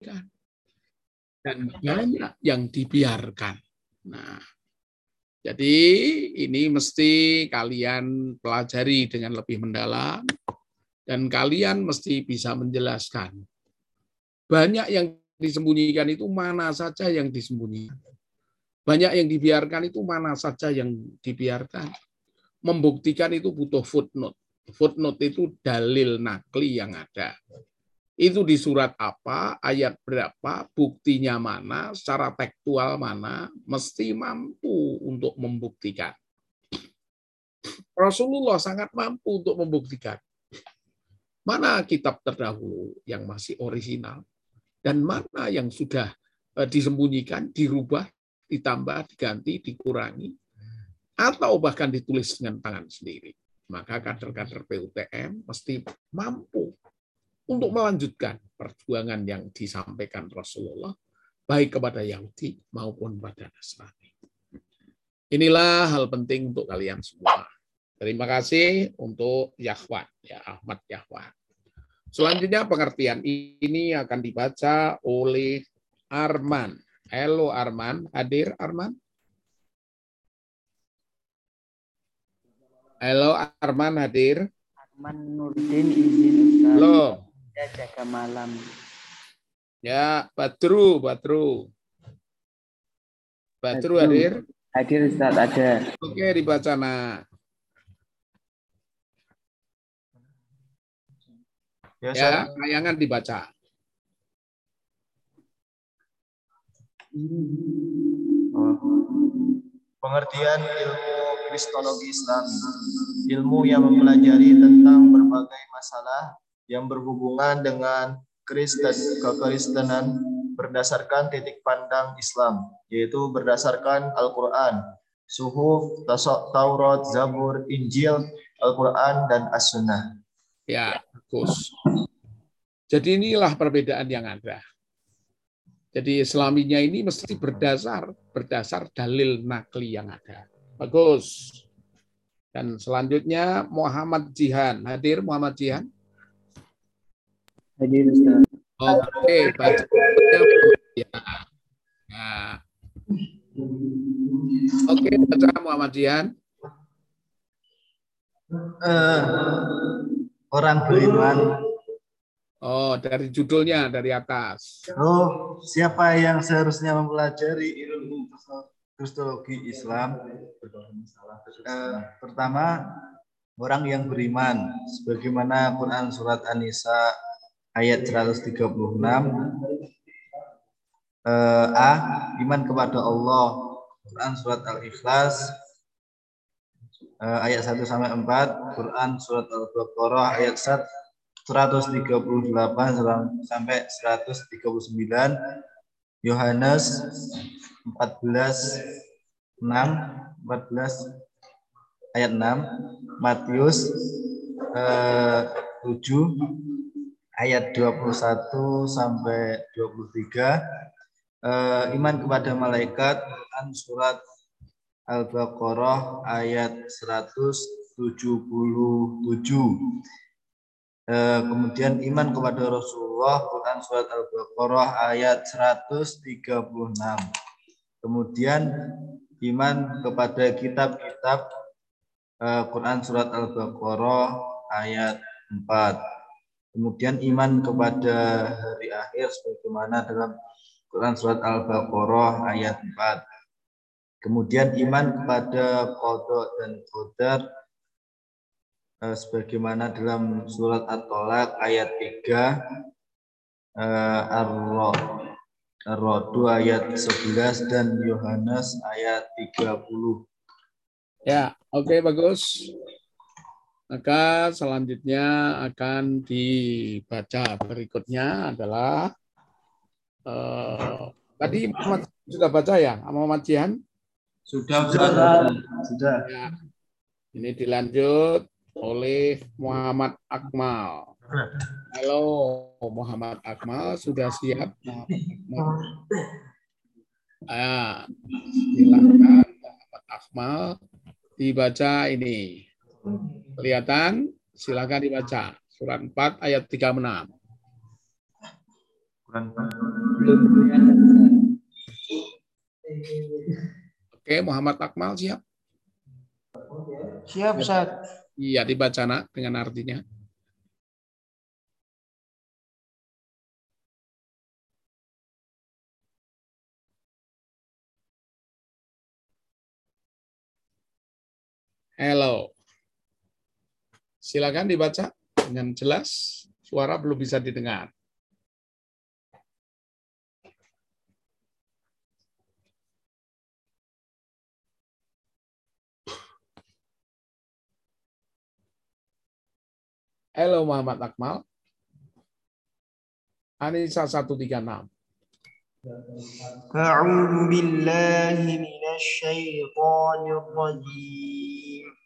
disembunyikan. Dan banyak yang dibiarkan. Nah, jadi ini mesti kalian pelajari dengan lebih mendalam dan kalian mesti bisa menjelaskan. Banyak yang disembunyikan itu mana saja yang disembunyikan. Banyak yang dibiarkan itu mana saja yang dibiarkan. Membuktikan itu butuh footnote. Footnote itu dalil nakli yang ada. Itu di surat apa, ayat berapa, buktinya mana, secara tekstual mana, mesti mampu untuk membuktikan. Rasulullah sangat mampu untuk membuktikan. Mana kitab terdahulu yang masih original dan mana yang sudah eh, disembunyikan, dirubah, ditambah, diganti, dikurangi, atau bahkan ditulis dengan tangan sendiri. Maka kader-kader PUTM mesti mampu untuk melanjutkan perjuangan yang disampaikan Rasulullah, baik kepada Yahudi maupun pada Nasrani. Inilah hal penting untuk kalian semua. Terima kasih untuk Yahwan, ya Ahmad Yahwan. Selanjutnya pengertian ini akan dibaca oleh Arman. Halo Arman, hadir Arman? Halo Arman hadir? Arman Nurdin izin Ustaz. Halo. Ya jaga malam. Ya, Badru, Badru. Badru hadir? Hadir Ustaz ada. Oke, dibaca nak. Ya, Ya, tayangan dibaca. Oh. Pengertian ilmu Kristologi Islam, ilmu yang mempelajari tentang berbagai masalah yang berhubungan dengan Kristen kekristenan berdasarkan titik pandang Islam, yaitu berdasarkan Al-Quran, Suhuf, Taurat, Zabur, Injil, Al-Quran, dan As-Sunnah. Ya, bagus. Jadi inilah perbedaan yang ada. Jadi Islaminya ini mesti berdasar berdasar dalil nakli yang ada. Bagus. Dan selanjutnya Muhammad Jihan. Hadir Muhammad Jihan? Hadir Ustaz. Oke, baca. Ya. Nah. Oke, baca Muhammad Jihan. Eh, orang beriman Oh, dari judulnya dari atas. Oh, siapa yang seharusnya mempelajari ilmu kristologi Islam? Eh, pertama, orang yang beriman, sebagaimana Quran surat An-Nisa ayat 136. Eh, A, iman kepada Allah. Quran surat Al-Ikhlas. Eh, ayat 1 sampai 4, Quran surat Al-Baqarah ayat 1 138 sampai 139 Yohanes 14 6 14 ayat 6 Matius eh, 7 ayat 21 sampai 23 eh, iman kepada malaikat Quran surat Al-Baqarah ayat 177 Eh, kemudian iman kepada Rasulullah Quran surat Al-Baqarah ayat 136. Kemudian iman kepada kitab-kitab eh, Quran surat Al-Baqarah ayat 4. Kemudian iman kepada hari akhir sebagaimana dalam Quran surat Al-Baqarah ayat 4. Kemudian iman kepada kodok dan qadar eh, sebagaimana dalam surat At-Tolak ayat 3 eh, Ar-Rod Ar-Rod ayat 11 dan Yohanes ayat 30. Ya, oke bagus. Maka selanjutnya akan dibaca berikutnya adalah eh, tadi Muhammad sudah baca ya, Muhammad Jihan? Sudah, sudah. Sudah. Ya. Ini dilanjut oleh Muhammad Akmal. Halo Muhammad Akmal, sudah siap? Ah, silakan Muhammad Akmal dibaca ini. Kelihatan? Silakan dibaca. Surat 4 ayat 36. Quran Belum kelihatan Ustaz. Oke, Muhammad Akmal siap? Siap, Ustaz. Iya, dibaca nak dengan artinya. Hello. Silakan dibaca dengan jelas. Suara belum bisa didengar. Halo Muhammad Akmal. Anissa 136. A'udzu billahi minasy syaithanir rajim.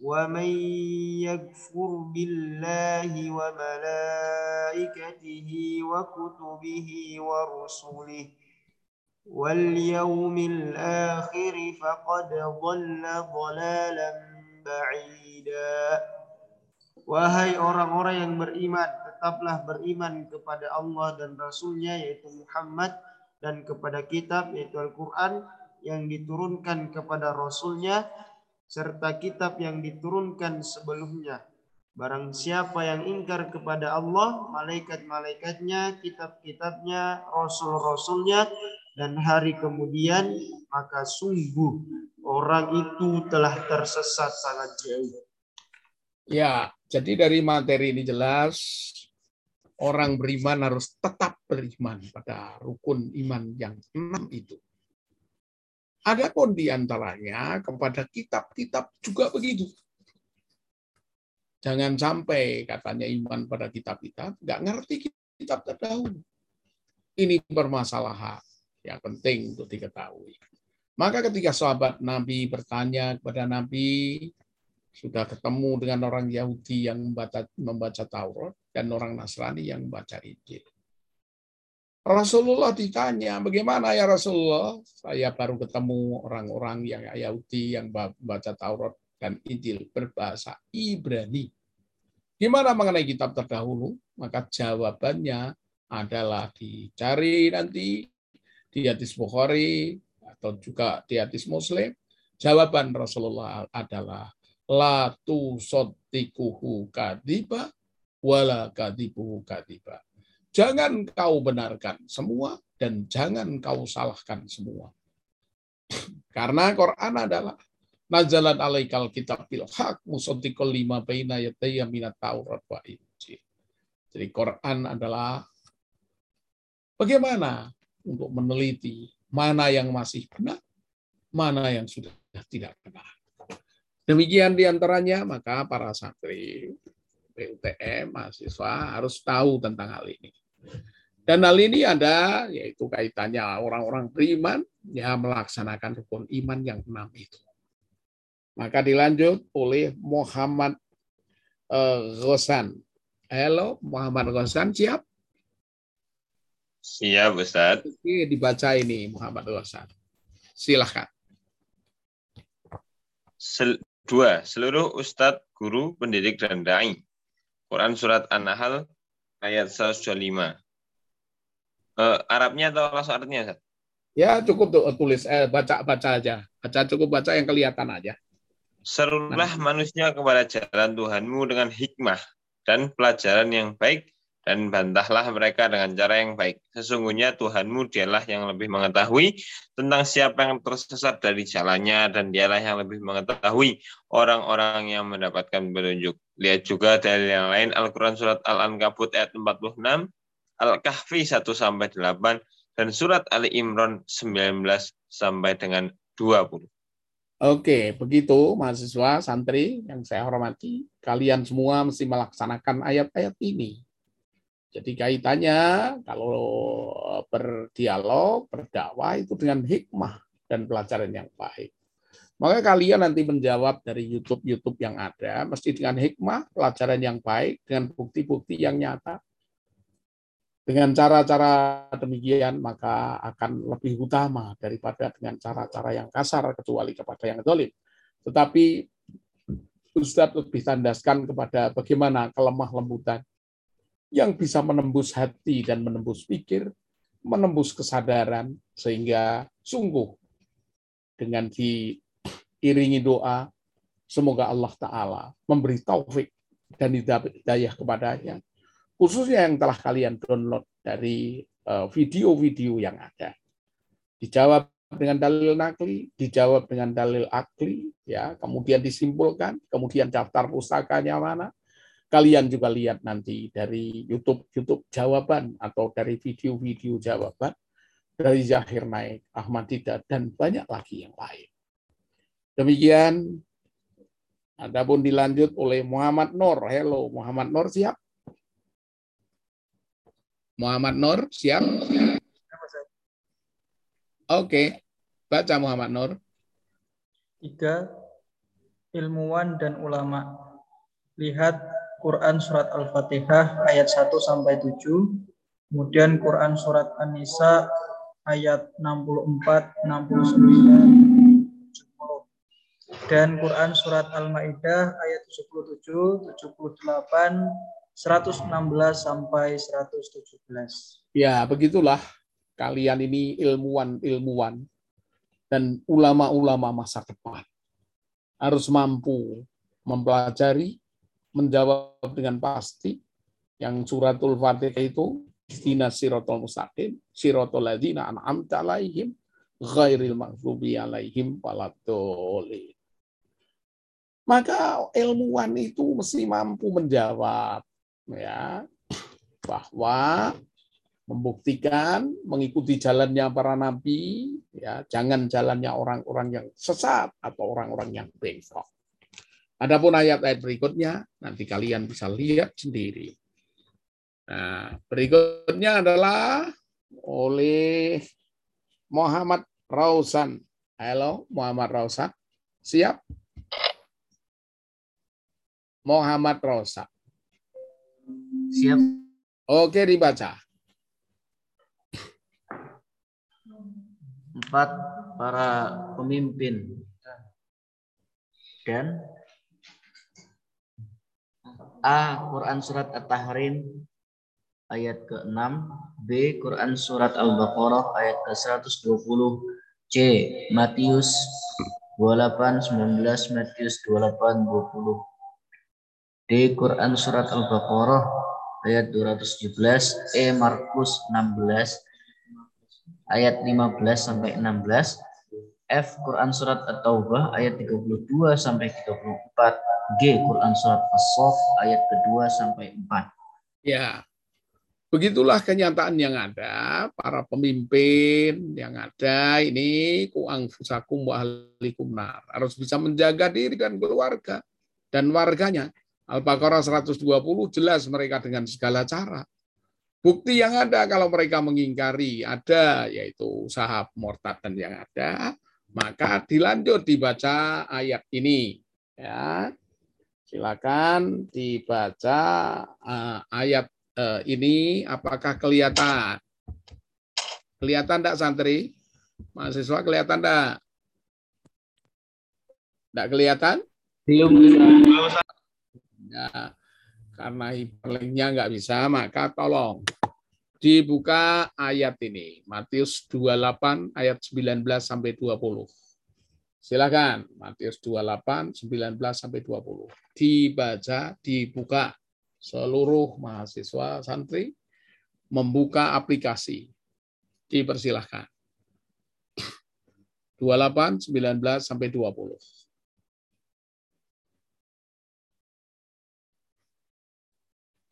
ومن يكفر بالله وملائكته وكتبه ورسله واليوم الآخر فقد ضل ضلالا بعيدا Wahai orang-orang yang beriman, tetaplah beriman kepada Allah dan Rasulnya yaitu Muhammad dan kepada kitab yaitu Al-Quran yang diturunkan kepada Rasulnya serta kitab yang diturunkan sebelumnya. Barang siapa yang ingkar kepada Allah, malaikat-malaikatnya, kitab-kitabnya, rasul-rasulnya, dan hari kemudian, maka sungguh orang itu telah tersesat sangat jauh. Ya, jadi dari materi ini jelas orang beriman harus tetap beriman pada rukun iman yang enam itu. Adapun di antaranya kepada kitab-kitab juga begitu. Jangan sampai katanya iman pada kitab-kitab, nggak ngerti kitab terdahulu. Ini permasalahan yang penting untuk diketahui. Maka ketika sahabat Nabi bertanya kepada Nabi, sudah ketemu dengan orang Yahudi yang membaca Taurat dan orang Nasrani yang membaca Injil. Rasulullah ditanya, bagaimana ya Rasulullah? Saya baru ketemu orang-orang yang Yahudi yang membaca Taurat dan Injil berbahasa Ibrani. Gimana mengenai kitab terdahulu? Maka jawabannya adalah dicari nanti di hadis Bukhari atau juga di hadis Muslim. Jawaban Rasulullah adalah la tu kadiba wala kadibuhu kadiba. Jangan kau benarkan semua dan jangan kau salahkan semua. Karena Quran adalah nazalat alaikal kitab bil haq musaddiqul lima baina yadayya minat taurat wa injil. Jadi Quran adalah bagaimana untuk meneliti mana yang masih benar, mana yang sudah tidak benar. Demikian di antaranya, maka para santri PUTM, mahasiswa harus tahu tentang hal ini. Dan hal ini ada, yaitu kaitannya orang-orang beriman yang melaksanakan rukun iman yang enam itu. Maka dilanjut oleh Muhammad Ghosan. Halo, Muhammad Ghosan, siap? Siap, Ustaz. Oke, dibaca ini Muhammad Ghosan. Silahkan. Sel dua, seluruh Ustadz, guru, pendidik, dan da'i. Quran Surat An-Nahl ayat 125. Uh, Arabnya atau langsung artinya, Ustaz? Ya, cukup tuh tulis eh baca baca aja. Baca cukup baca yang kelihatan aja. Serulah manusia kepada jalan Tuhanmu dengan hikmah dan pelajaran yang baik dan bantahlah mereka dengan cara yang baik. Sesungguhnya Tuhanmu dialah yang lebih mengetahui tentang siapa yang tersesat dari jalannya dan dialah yang lebih mengetahui orang-orang yang mendapatkan petunjuk. Lihat juga dari yang lain Al-Quran Surat Al-Ankabut ayat 46, Al-Kahfi 1 sampai 8 dan Surat Ali Imran 19 sampai dengan 20. Oke, begitu mahasiswa, santri yang saya hormati, kalian semua mesti melaksanakan ayat-ayat ini. Jadi kaitannya kalau berdialog, berdakwah itu dengan hikmah dan pelajaran yang baik. Maka kalian nanti menjawab dari YouTube-YouTube yang ada, mesti dengan hikmah, pelajaran yang baik, dengan bukti-bukti yang nyata. Dengan cara-cara demikian, maka akan lebih utama daripada dengan cara-cara yang kasar, kecuali kepada yang dolim. Tetapi Ustadz lebih tandaskan kepada bagaimana kelemah lembutan yang bisa menembus hati dan menembus pikir, menembus kesadaran, sehingga sungguh dengan diiringi doa, semoga Allah Ta'ala memberi taufik dan hidayah kepadanya, khususnya yang telah kalian download dari eh, video-video yang ada. Dijawab dengan dalil nakli, dijawab dengan dalil akli, ya, kemudian disimpulkan, kemudian daftar pustakanya mana, kalian juga lihat nanti dari YouTube YouTube jawaban atau dari video-video jawaban dari Zahir Naik, Ahmad Dida, dan banyak lagi yang lain. Demikian, adapun dilanjut oleh Muhammad Nur. Hello, Muhammad Nur siap? Muhammad Nur siap? Oke, baca Muhammad Nur. Tiga, ilmuwan dan ulama. Lihat Quran Surat Al-Fatihah ayat 1 sampai 7, kemudian Quran Surat An-Nisa ayat 64, 69, 70. Dan Quran Surat Al-Ma'idah ayat 77, 78, 116 sampai 117. Ya, begitulah kalian ini ilmuwan-ilmuwan dan ulama-ulama masa depan. Harus mampu mempelajari, menjawab dengan pasti yang suratul Fatihah itu Dina sirotol mustaqim, sirotol ladina an'amta alaihim, ghairil maghdubi alaihim waladolin. Maka ilmuwan itu mesti mampu menjawab ya bahwa membuktikan mengikuti jalannya para nabi ya jangan jalannya orang-orang yang sesat atau orang-orang yang bengkok. Adapun ayat-ayat berikutnya nanti kalian bisa lihat sendiri. Nah, berikutnya adalah oleh Muhammad Rausan. Halo, Muhammad Rausan. Siap? Muhammad Rausan. Siap. Oke, dibaca. Empat para pemimpin dan A. Quran Surat At-Tahrim ayat ke-6 B. Quran Surat Al-Baqarah ayat ke-120 C. Matius 28 19 Matius 28 20 D. Quran Surat Al-Baqarah ayat 217 E. Markus 16 ayat 15 sampai 16 F. Quran Surat At-Taubah ayat 32 sampai 34 G. Quran Surat As-Sof ayat kedua sampai 4 Ya, begitulah kenyataan yang ada. Para pemimpin yang ada ini kuang fusakum wa. Harus bisa menjaga diri dan keluarga dan warganya. Al-Baqarah 120 jelas mereka dengan segala cara. Bukti yang ada kalau mereka mengingkari ada yaitu usaha dan yang ada, maka dilanjut dibaca ayat ini ya. Silakan dibaca uh, ayat uh, ini apakah kelihatan? Kelihatan enggak santri? Mahasiswa kelihatan enggak? Enggak kelihatan? Belum. Ya, karena hiperlinknya nggak bisa, maka tolong dibuka ayat ini. Matius 28 ayat 19 sampai 20. Silakan Matius 28 19 sampai 20. Dibaca, dibuka seluruh mahasiswa santri membuka aplikasi. Dipersilahkan. 28 19 sampai 20.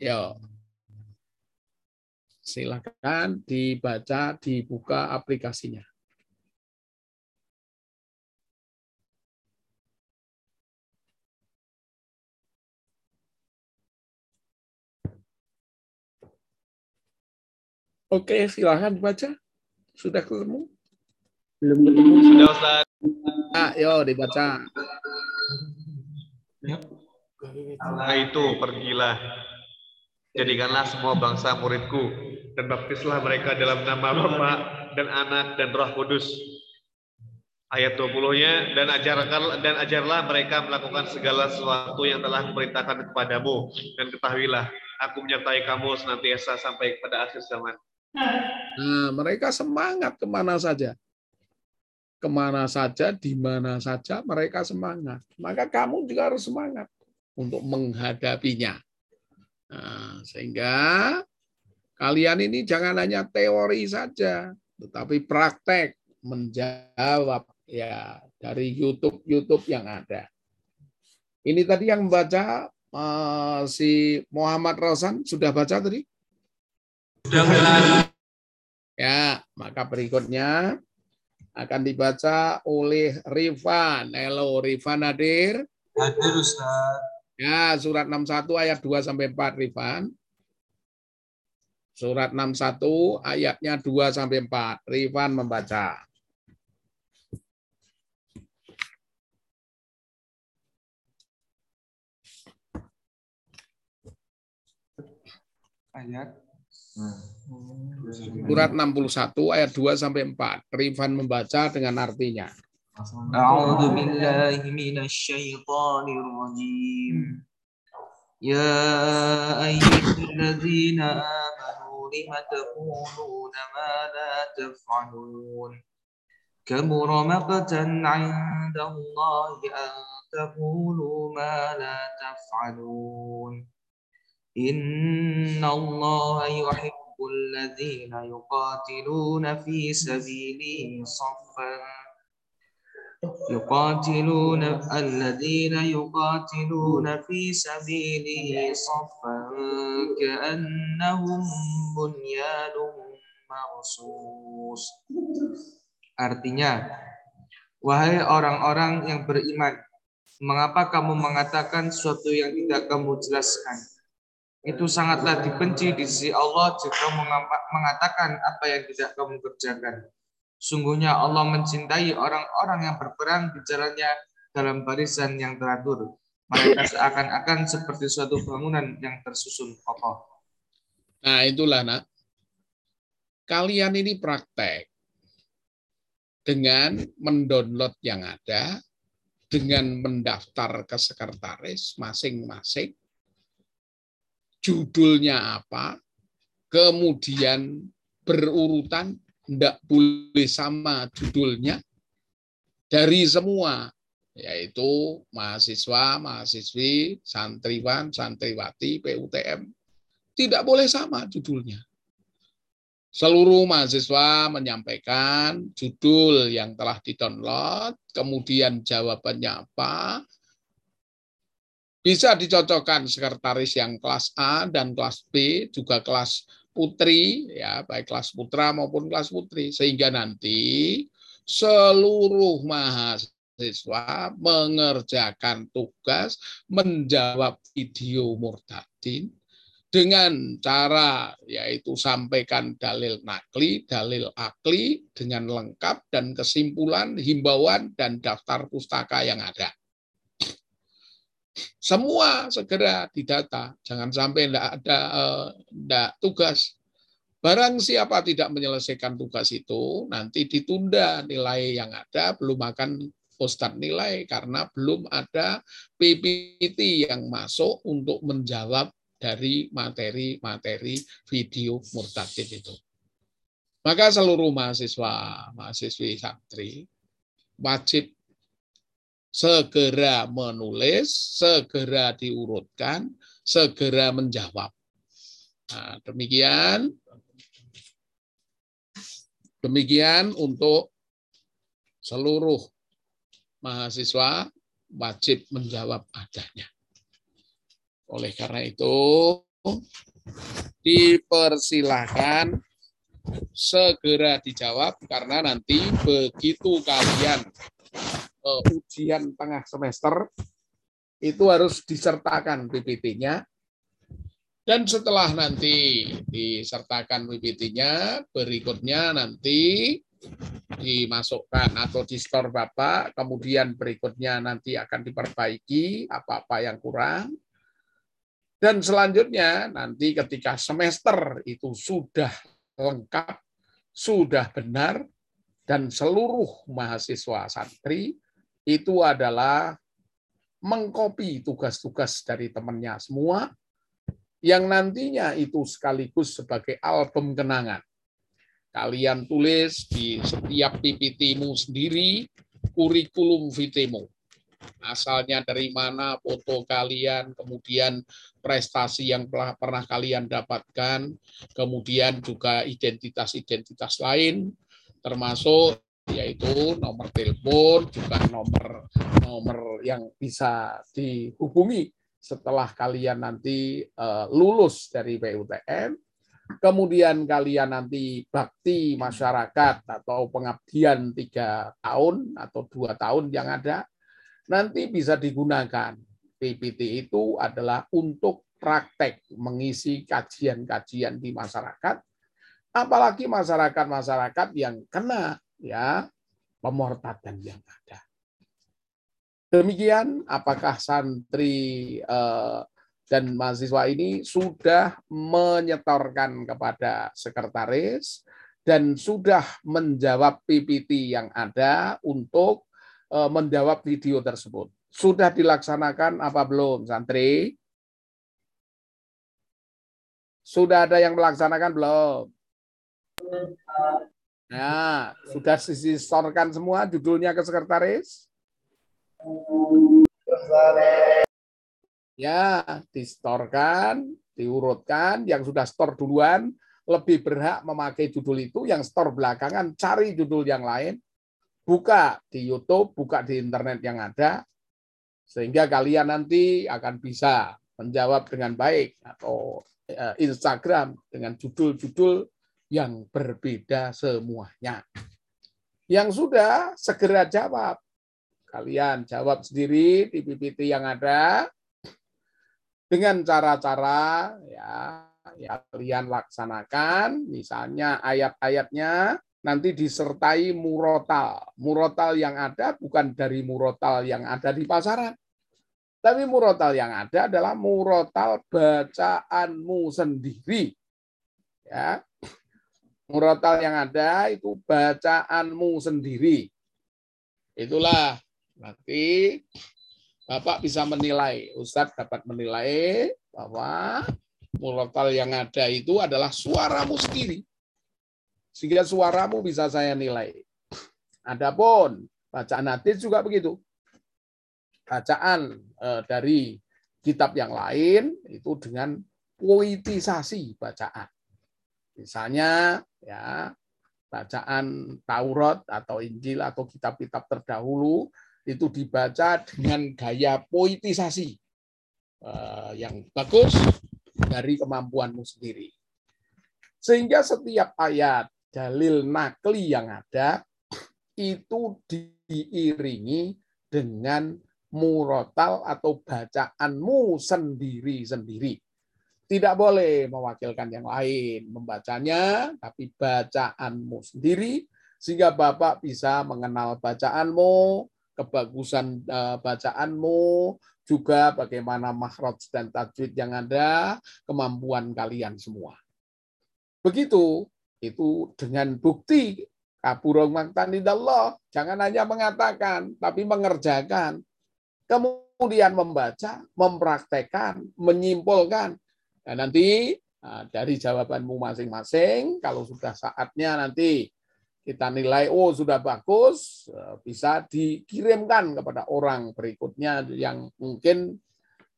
Ya. Silakan dibaca, dibuka aplikasinya. Oke, silahkan dibaca. Sudah ketemu? Belum ketemu. Sudah Ustaz. Ayo dibaca. Nah itu pergilah. Jadikanlah semua bangsa muridku dan baptislah mereka dalam nama Bapa dan Anak dan Roh Kudus. Ayat 20-nya dan ajarkan dan ajarlah mereka melakukan segala sesuatu yang telah kuperintahkan kepadamu dan ketahuilah aku menyertai kamu senantiasa sampai pada akhir zaman. Nah, mereka semangat ke mana saja. Ke mana saja, di mana saja mereka semangat. Maka kamu juga harus semangat untuk menghadapinya. Nah, sehingga kalian ini jangan hanya teori saja, tetapi praktek menjawab ya dari YouTube YouTube yang ada. Ini tadi yang membaca uh, si Muhammad Rosan sudah baca tadi? Sudah Ya, maka berikutnya akan dibaca oleh Rifan. Halo Rifan hadir. Hadir Ustaz. Ya, surat 61 ayat 2 sampai 4 Rifan. Surat 61 ayatnya 2 sampai 4. Rifan membaca. Ayat. Surat 61 ayat 2 sampai 4. Rifan membaca dengan artinya. أعوذ بالله من الشيطان الرجيم. يا أيها الذين آمنوا لم تقولون ما لا تفعلون؟ كبر مقتا عند الله أن تقولوا ما لا تفعلون؟ إن الله يحب الذين يقاتلون في سبيله صفا يقاتلون الذين يقاتلون في سبيله صفا كأنهم بنيان مرصوص Artinya, wahai orang-orang yang beriman, mengapa kamu mengatakan sesuatu yang tidak kamu jelaskan? Itu sangatlah dibenci di sisi Allah jika mengapa- mengatakan apa yang tidak kamu kerjakan. Sungguhnya Allah mencintai orang-orang yang berperang di jalannya dalam barisan yang teratur. Mereka seakan-akan seperti suatu bangunan yang tersusun kokoh. Nah, itulah nak. Kalian ini praktek dengan mendownload yang ada, dengan mendaftar ke sekretaris masing-masing, judulnya apa, kemudian berurutan, tidak boleh sama judulnya, dari semua, yaitu mahasiswa, mahasiswi, santriwan, santriwati, PUTM, tidak boleh sama judulnya. Seluruh mahasiswa menyampaikan judul yang telah di-download, kemudian jawabannya apa, bisa dicocokkan sekretaris yang kelas A dan kelas B, juga kelas putri, ya baik kelas putra maupun kelas putri, sehingga nanti seluruh mahasiswa mengerjakan tugas menjawab video murtadin dengan cara yaitu sampaikan dalil nakli, dalil akli dengan lengkap dan kesimpulan, himbauan dan daftar pustaka yang ada. Semua segera didata, jangan sampai tidak ada eh, tidak tugas. Barang siapa tidak menyelesaikan tugas itu, nanti ditunda nilai yang ada, belum akan Ustadz nilai karena belum ada PPT yang masuk untuk menjawab dari materi-materi video murtadin itu. Maka seluruh mahasiswa, mahasiswi santri wajib segera menulis, segera diurutkan, segera menjawab. Nah, demikian demikian untuk seluruh mahasiswa wajib menjawab adanya. Oleh karena itu, dipersilahkan segera dijawab karena nanti begitu kalian uh, ujian tengah semester itu harus disertakan PPT-nya Dan setelah nanti disertakan PPT-nya, berikutnya nanti dimasukkan atau di store Bapak, kemudian berikutnya nanti akan diperbaiki apa-apa yang kurang. Dan selanjutnya nanti ketika semester itu sudah lengkap, sudah benar, dan seluruh mahasiswa santri itu adalah mengkopi tugas-tugas dari temannya semua, yang nantinya itu sekaligus sebagai album kenangan. Kalian tulis di setiap PPT-mu sendiri kurikulum vitemu. Asalnya dari mana foto kalian, kemudian prestasi yang pernah kalian dapatkan, kemudian juga identitas-identitas lain, termasuk yaitu nomor telepon, juga nomor nomor yang bisa dihubungi setelah kalian nanti uh, lulus dari PUTN, kemudian kalian nanti bakti masyarakat atau pengabdian tiga tahun atau dua tahun yang ada, nanti bisa digunakan. PPT itu adalah untuk praktek mengisi kajian-kajian di masyarakat, apalagi masyarakat-masyarakat yang kena ya pemortadan yang ada. Demikian, apakah santri eh, dan mahasiswa ini sudah menyetorkan kepada sekretaris dan sudah menjawab PPT yang ada untuk eh, menjawab video tersebut. Sudah dilaksanakan apa belum, santri? Sudah ada yang melaksanakan belum? Nah, sudah disistorkan semua judulnya ke sekretaris? Ya, distorkan, diurutkan, yang sudah store duluan lebih berhak memakai judul itu, yang store belakangan cari judul yang lain, buka di YouTube, buka di internet yang ada, sehingga kalian nanti akan bisa menjawab dengan baik atau eh, Instagram dengan judul-judul yang berbeda semuanya. Yang sudah segera jawab Kalian jawab sendiri di PPT yang ada dengan cara-cara ya, ya kalian laksanakan, misalnya ayat-ayatnya nanti disertai murotal. Murotal yang ada bukan dari murotal yang ada di pasaran. Tapi murotal yang ada adalah murotal bacaanmu sendiri. Ya. Murotal yang ada itu bacaanmu sendiri. Itulah Nanti Bapak bisa menilai, Ustadz dapat menilai bahwa murotal yang ada itu adalah suaramu sendiri. Sehingga suaramu bisa saya nilai. Adapun bacaan hadis juga begitu. Bacaan eh, dari kitab yang lain itu dengan poetisasi bacaan. Misalnya ya bacaan Taurat atau Injil atau kitab-kitab terdahulu itu dibaca dengan gaya poetisasi eh, yang bagus dari kemampuanmu sendiri. Sehingga setiap ayat dalil nakli yang ada itu diiringi dengan murotal atau bacaanmu sendiri-sendiri. Tidak boleh mewakilkan yang lain membacanya, tapi bacaanmu sendiri, sehingga Bapak bisa mengenal bacaanmu, kebagusan uh, bacaanmu, juga bagaimana makhraj dan tajwid yang ada, kemampuan kalian semua. Begitu, itu dengan bukti kaburong maktanidallah. Jangan hanya mengatakan, tapi mengerjakan. Kemudian membaca, mempraktekkan, menyimpulkan. Dan nanti nah, dari jawabanmu masing-masing, kalau sudah saatnya nanti kita nilai oh sudah bagus eh, bisa dikirimkan kepada orang berikutnya yang mungkin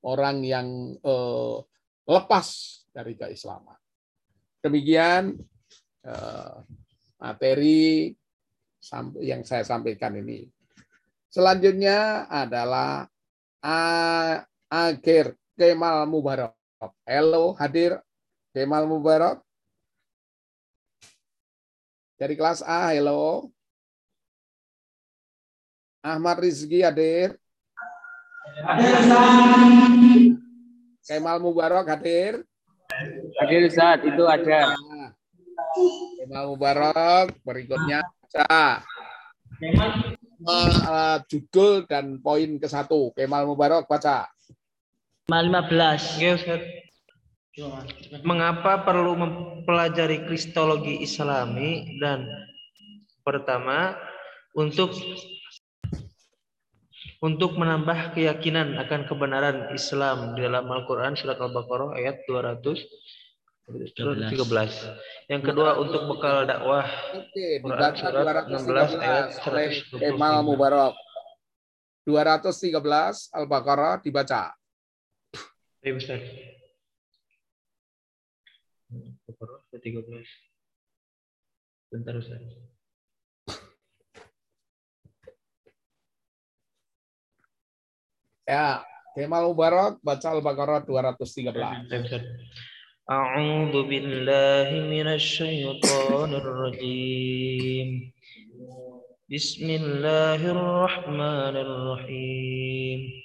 orang yang eh, lepas dari keislaman. Demikian eh, materi yang saya sampaikan ini. Selanjutnya adalah akhir Kemal Mubarak. Halo hadir Kemal Mubarak. Dari kelas A, hello. Ahmad Rizki hadir. Hadir, Kemal Mubarak hadir. Ada Ustaz, itu ada. Kemal Mubarak, berikutnya baca. Eh, judul dan poin ke satu. Kemal Mubarak baca. Kemal 15. Oke, Ustaz. Mengapa perlu mempelajari kristologi Islami dan pertama untuk untuk menambah keyakinan akan kebenaran Islam di dalam Al-Qur'an surat Al-Baqarah ayat 213. Yang kedua untuk bekal dakwah Oke, Quran surat 16 ayat 213 oleh 125. Kemal Mubarak. 213 Al-Baqarah dibaca. Baik Ustaz. Bukoro ke-13. Bentar Ustaz. Ya, Kemal Mubarak baca Al-Baqarah 213. Iya, A'udzu billahi minasy syaithanir rajim. Bismillahirrahmanirrahim.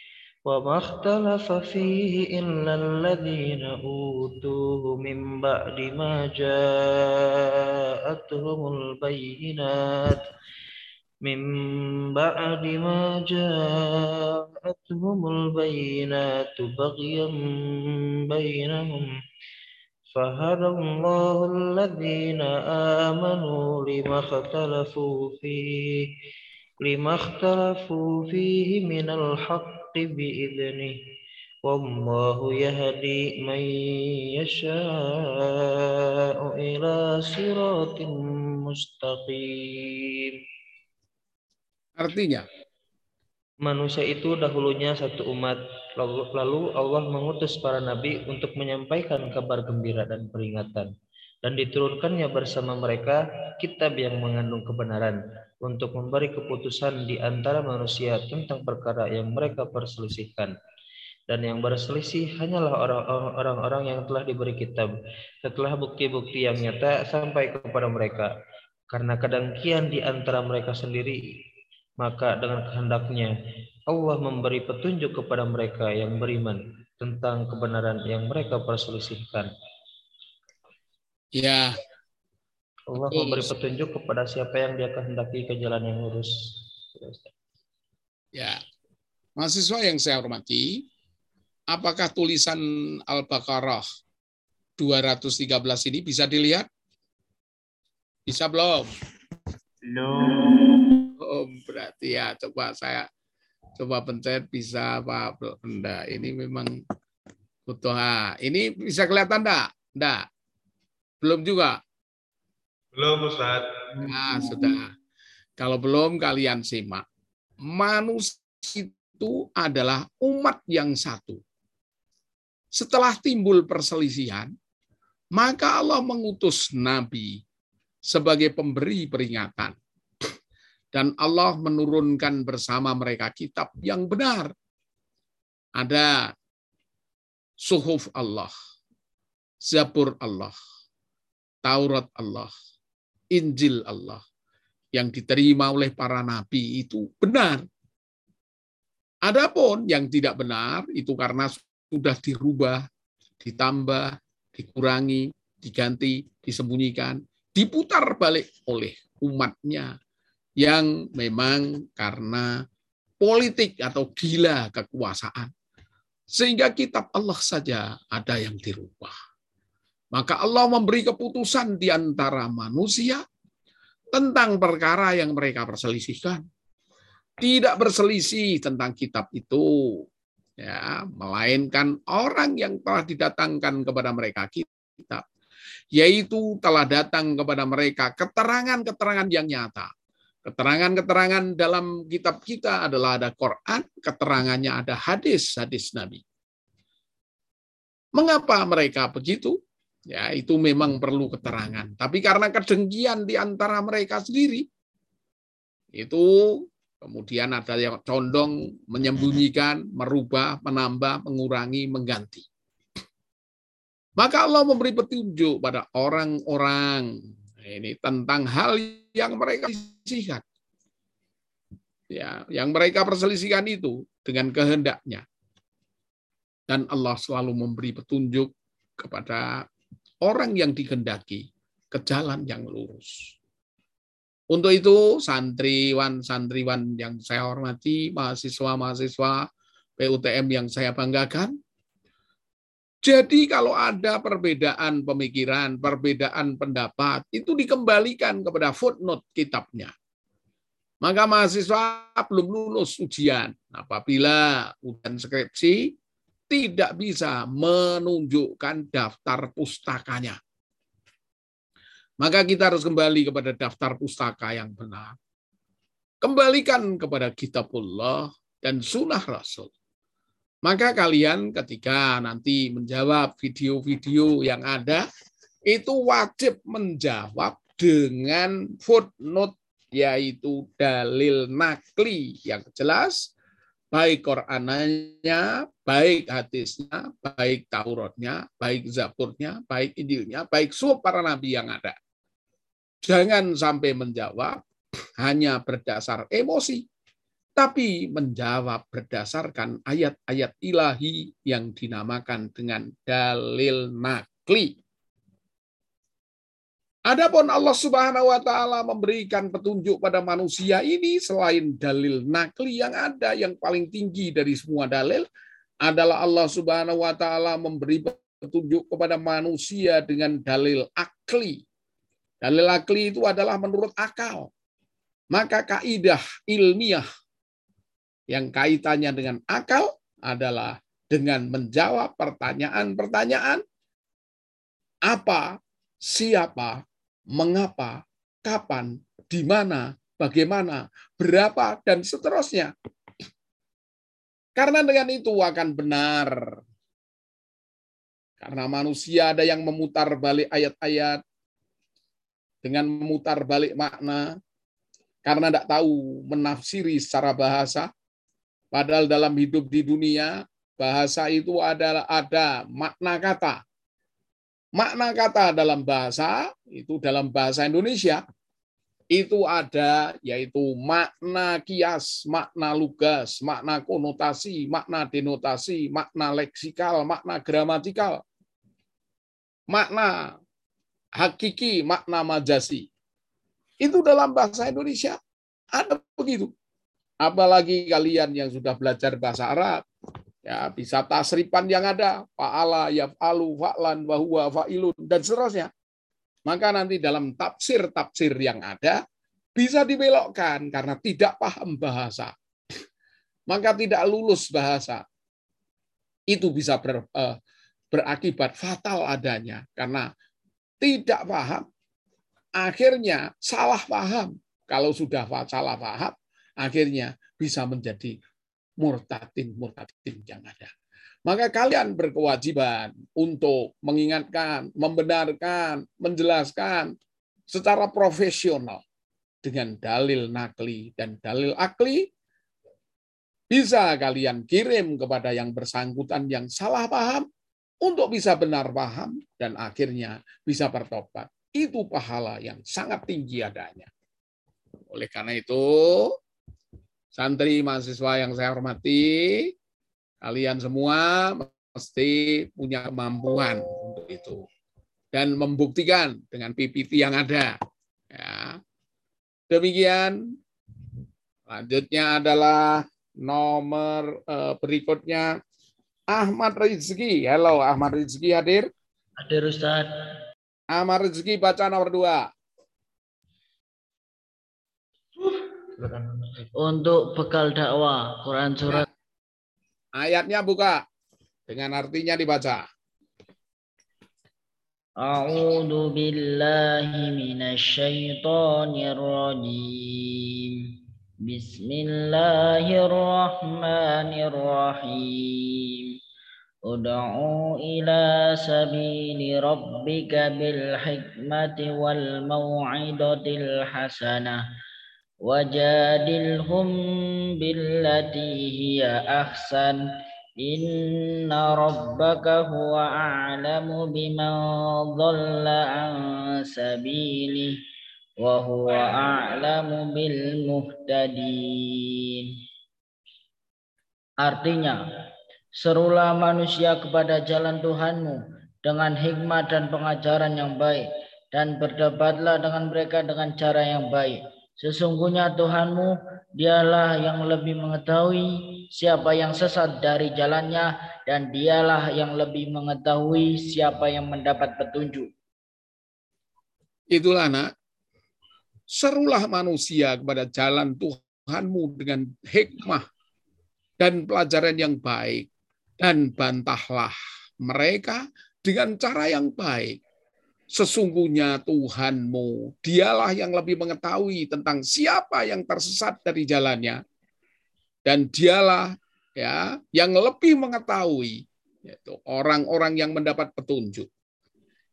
وما اختلف فيه إلا الذين أوتوه من بعد ما جاءتهم البينات. من بعد ما جاءتهم البينات بغيا بينهم. فهدى الله الذين آمنوا لما اختلفوا فيه لما اختلفوا فيه من الحق بإذنه والله يهدي من يشاء إلى صراط مستقيم Artinya, Manusia itu dahulunya satu umat, lalu, lalu Allah mengutus para nabi untuk menyampaikan kabar gembira dan peringatan. Dan diturunkannya bersama mereka kitab yang mengandung kebenaran untuk memberi keputusan di antara manusia tentang perkara yang mereka perselisihkan. Dan yang berselisih hanyalah orang- orang-orang yang telah diberi kitab setelah bukti-bukti yang nyata sampai kepada mereka. Karena kedengkian di antara mereka sendiri, maka dengan kehendaknya Allah memberi petunjuk kepada mereka yang beriman tentang kebenaran yang mereka perselisihkan. ya Allah Betul. memberi petunjuk kepada siapa yang dia kehendaki ke jalan yang lurus. Ya, mahasiswa yang saya hormati, apakah tulisan Al-Baqarah 213 ini bisa dilihat? Bisa belum? Belum. Oh, berarti ya coba saya coba pencet bisa Pak Enggak, ini memang butuh ah, ini bisa kelihatan enggak? Enggak. Belum juga. Belum Ustaz. Nah, sudah. Kalau belum kalian simak. Manusia itu adalah umat yang satu. Setelah timbul perselisihan, maka Allah mengutus nabi sebagai pemberi peringatan. Dan Allah menurunkan bersama mereka kitab yang benar. Ada suhuf Allah, Zabur Allah, Taurat Allah, Injil Allah yang diterima oleh para nabi itu benar. Adapun yang tidak benar itu karena sudah dirubah, ditambah, dikurangi, diganti, disembunyikan, diputar balik oleh umatnya yang memang karena politik atau gila kekuasaan. Sehingga kitab Allah saja ada yang dirubah. Maka Allah memberi keputusan di antara manusia tentang perkara yang mereka perselisihkan. Tidak berselisih tentang kitab itu, ya, melainkan orang yang telah didatangkan kepada mereka kitab, yaitu telah datang kepada mereka keterangan-keterangan yang nyata. Keterangan-keterangan dalam kitab kita adalah ada Quran, keterangannya ada hadis, hadis Nabi. Mengapa mereka begitu? Ya, itu memang perlu keterangan. Tapi karena kedengkian di antara mereka sendiri, itu kemudian ada yang condong menyembunyikan, merubah, menambah, mengurangi, mengganti. Maka Allah memberi petunjuk pada orang-orang ini tentang hal yang mereka perselisihkan. Ya, yang mereka perselisihkan itu dengan kehendaknya. Dan Allah selalu memberi petunjuk kepada orang yang dikehendaki ke jalan yang lurus. Untuk itu, santriwan-santriwan yang saya hormati, mahasiswa-mahasiswa PUTM yang saya banggakan, jadi kalau ada perbedaan pemikiran, perbedaan pendapat, itu dikembalikan kepada footnote kitabnya. Maka mahasiswa belum lulus ujian. Apabila ujian skripsi, tidak bisa menunjukkan daftar pustakanya. Maka kita harus kembali kepada daftar pustaka yang benar. Kembalikan kepada kitabullah dan sunnah Rasul. Maka kalian ketika nanti menjawab video-video yang ada, itu wajib menjawab dengan footnote yaitu dalil nakli yang jelas baik Qurannya, baik hadisnya, baik Tauratnya, baik Zaburnya, baik Injilnya, baik suap para nabi yang ada. Jangan sampai menjawab hanya berdasar emosi, tapi menjawab berdasarkan ayat-ayat ilahi yang dinamakan dengan dalil nakli. Adapun Allah Subhanahu wa taala memberikan petunjuk pada manusia ini selain dalil nakli yang ada yang paling tinggi dari semua dalil adalah Allah Subhanahu wa taala memberi petunjuk kepada manusia dengan dalil akli. Dalil akli itu adalah menurut akal. Maka kaidah ilmiah yang kaitannya dengan akal adalah dengan menjawab pertanyaan-pertanyaan apa, siapa, mengapa, kapan, di mana, bagaimana, berapa, dan seterusnya. Karena dengan itu akan benar. Karena manusia ada yang memutar balik ayat-ayat dengan memutar balik makna, karena tidak tahu menafsiri secara bahasa. Padahal dalam hidup di dunia, bahasa itu adalah ada makna kata. Makna kata dalam bahasa itu dalam bahasa Indonesia itu ada yaitu makna kias, makna lugas, makna konotasi, makna denotasi, makna leksikal, makna gramatikal, makna hakiki, makna majasi. Itu dalam bahasa Indonesia ada begitu. Apalagi kalian yang sudah belajar bahasa Arab, Ya, bisa tasripan yang ada, fa'ala, yaf'alu, fa'lan, wahuwa, fa'ilun, dan seterusnya. Maka nanti dalam tafsir-tafsir yang ada, bisa dibelokkan karena tidak paham bahasa. Maka tidak lulus bahasa. Itu bisa ber, eh, berakibat fatal adanya. Karena tidak paham, akhirnya salah paham. Kalau sudah salah paham, akhirnya bisa menjadi murtadin murtadin yang ada. Maka kalian berkewajiban untuk mengingatkan, membenarkan, menjelaskan secara profesional dengan dalil nakli dan dalil akli bisa kalian kirim kepada yang bersangkutan yang salah paham untuk bisa benar paham dan akhirnya bisa bertobat. Itu pahala yang sangat tinggi adanya. Oleh karena itu, santri mahasiswa yang saya hormati, kalian semua mesti punya kemampuan untuk itu dan membuktikan dengan PPT yang ada. Ya. Demikian. Lanjutnya adalah nomor eh, berikutnya Ahmad Rizki. Halo Ahmad Rizki hadir? Hadir Ustaz. Ahmad Rizki baca nomor dua untuk bekal dakwah Quran surat ya. ayatnya buka. Dengan artinya dibaca. A'udzu billahi minasyaitonir rajim Bismillahirrahmanirrahim. Ud'u ila sabili rabbika bil hikmati wal mau'idatil hasanah. وجادلهم بالتي هي أحسن إن ربك هو أعلم بمن ضل عن سبيله وهو أعلم بالمهتدين Artinya, serulah manusia kepada jalan Tuhanmu dengan hikmat dan pengajaran yang baik, dan berdebatlah dengan mereka dengan cara yang baik. Sesungguhnya Tuhanmu, dialah yang lebih mengetahui siapa yang sesat dari jalannya, dan dialah yang lebih mengetahui siapa yang mendapat petunjuk. Itulah anak. Serulah manusia kepada jalan Tuhanmu dengan hikmah dan pelajaran yang baik. Dan bantahlah mereka dengan cara yang baik. Sesungguhnya Tuhanmu, dialah yang lebih mengetahui tentang siapa yang tersesat dari jalannya. Dan dialah ya yang lebih mengetahui yaitu orang-orang yang mendapat petunjuk.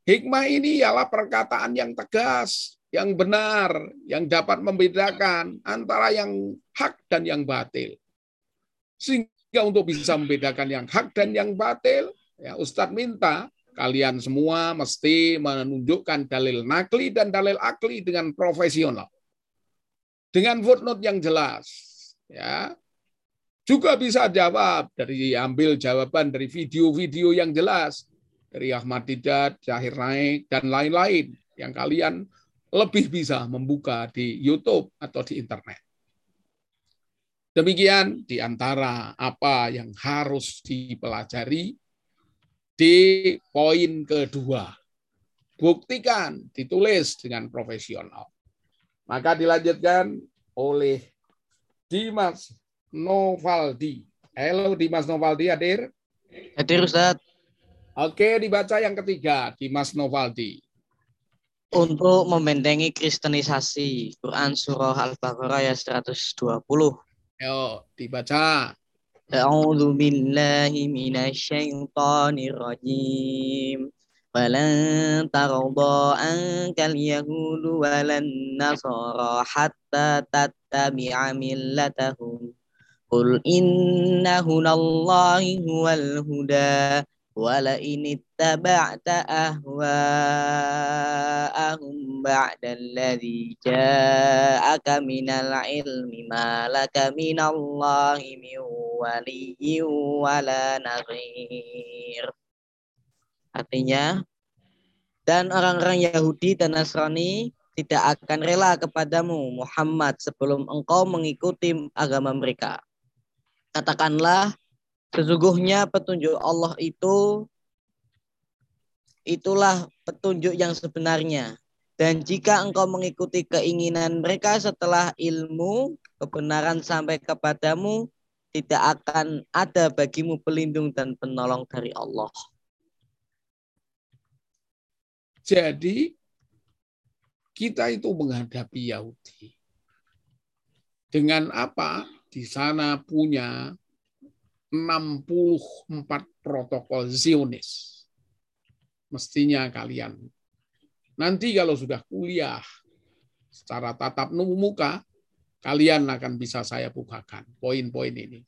Hikmah ini ialah perkataan yang tegas, yang benar, yang dapat membedakan antara yang hak dan yang batil. Sehingga untuk bisa membedakan yang hak dan yang batil, ya Ustadz minta kalian semua mesti menunjukkan dalil nakli dan dalil akli dengan profesional. Dengan footnote yang jelas. ya Juga bisa jawab dari ambil jawaban dari video-video yang jelas dari Ahmad Didat, Zahir Naik dan lain-lain yang kalian lebih bisa membuka di YouTube atau di internet. Demikian di antara apa yang harus dipelajari di poin kedua. Buktikan, ditulis dengan profesional. Maka dilanjutkan oleh Dimas Novaldi. Halo Dimas Novaldi hadir? Hadir Ustaz. Oke, dibaca yang ketiga, Dimas Novaldi. Untuk membentengi kristenisasi, Quran Surah Al-Baqarah ayat 120. Ayo dibaca. أعوذ بالله من الشيطان الرجيم. فلن ترضى عنك اليهود ولا النصارى حتى تتبع ملتهم. قل إن هدى الله هو الهدى. wala ini taba'ta ahwa'ahum ba'da alladhi ja'aka minal ilmi ma laka minallahi min waliyyin wala naghir. Artinya dan orang-orang Yahudi dan Nasrani tidak akan rela kepadamu Muhammad sebelum engkau mengikuti agama mereka. Katakanlah Sesungguhnya petunjuk Allah itu itulah petunjuk yang sebenarnya. Dan jika engkau mengikuti keinginan mereka setelah ilmu kebenaran sampai kepadamu, tidak akan ada bagimu pelindung dan penolong dari Allah. Jadi kita itu menghadapi Yahudi. Dengan apa? Di sana punya 64 protokol Zionis. Mestinya kalian nanti kalau sudah kuliah secara tatap muka, kalian akan bisa saya bukakan poin-poin ini.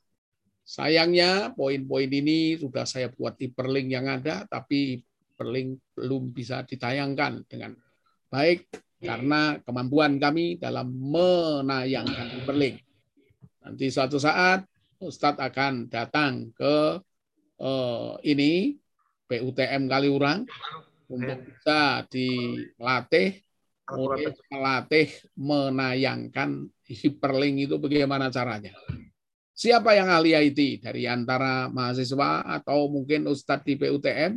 Sayangnya poin-poin ini sudah saya buat di perlink yang ada, tapi perlink belum bisa ditayangkan dengan baik karena kemampuan kami dalam menayangkan perlink. Nanti suatu saat Ustadz akan datang ke uh, ini PUTM Kaliurang untuk bisa dilatih oleh melatih menayangkan hiperlink itu bagaimana caranya. Siapa yang ahli IT dari antara mahasiswa atau mungkin Ustadz di PUTM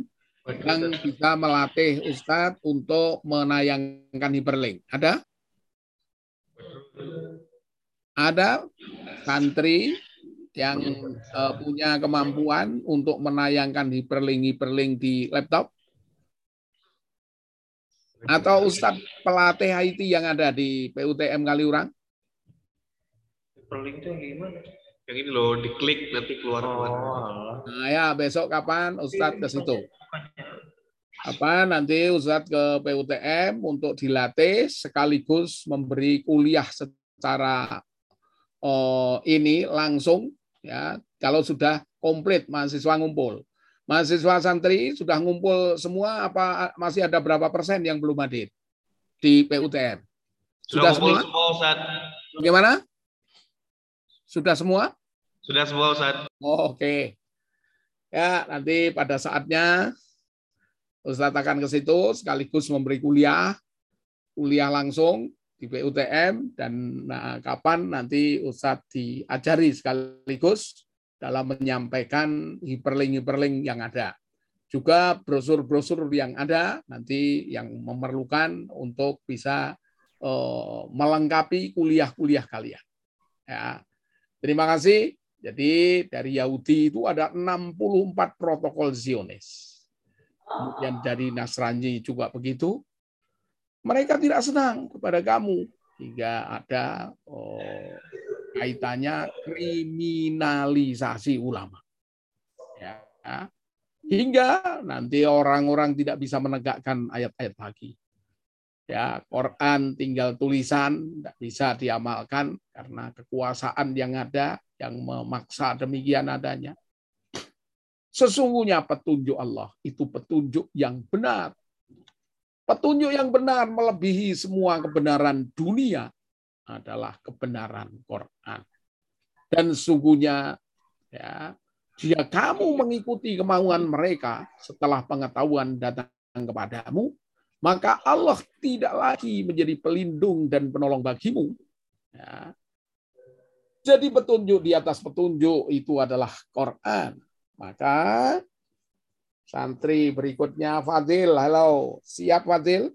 yang bisa melatih Ustadz untuk menayangkan hiperlink? Ada? Ada santri yang uh, punya kemampuan untuk menayangkan hiperlink-hiperlink di laptop? Atau Ustadz pelatih IT yang ada di PUTM Kaliurang? Hiperlink itu yang gimana? Yang ini loh, diklik nanti keluar. Oh, Nah ya besok kapan Ustadz ke situ? Apa nanti Ustadz ke PUTM untuk dilatih sekaligus memberi kuliah secara oh, ini langsung ya kalau sudah komplit mahasiswa ngumpul. Mahasiswa santri sudah ngumpul semua apa masih ada berapa persen yang belum hadir di PUTM? Sudah Sudah, semua? semua Ustaz. Bagaimana? Sudah semua? Sudah semua Ustaz. Oh, Oke. Ya, nanti pada saatnya Ustadz akan ke situ sekaligus memberi kuliah, kuliah langsung di PUTM dan nah, kapan nanti Ustadz diajari sekaligus dalam menyampaikan hiperlink-hiperlink yang ada. Juga brosur-brosur yang ada nanti yang memerlukan untuk bisa eh, melengkapi kuliah-kuliah kalian. Ya. Terima kasih. Jadi dari Yahudi itu ada 64 protokol Zionis. Kemudian dari Nasrani juga begitu. Mereka tidak senang kepada kamu hingga ada oh, kaitannya kriminalisasi ulama. Ya. Hingga nanti orang-orang tidak bisa menegakkan ayat-ayat lagi. Ya, Quran tinggal tulisan, tidak bisa diamalkan karena kekuasaan yang ada yang memaksa demikian adanya. Sesungguhnya petunjuk Allah itu petunjuk yang benar. Petunjuk yang benar melebihi semua kebenaran dunia adalah kebenaran Quran. Dan sesungguhnya ya, jika kamu mengikuti kemauan mereka setelah pengetahuan datang kepadamu, maka Allah tidak lagi menjadi pelindung dan penolong bagimu. Ya. Jadi petunjuk di atas petunjuk itu adalah Quran. Maka Santri berikutnya Fadil. Halo, siap Fadil?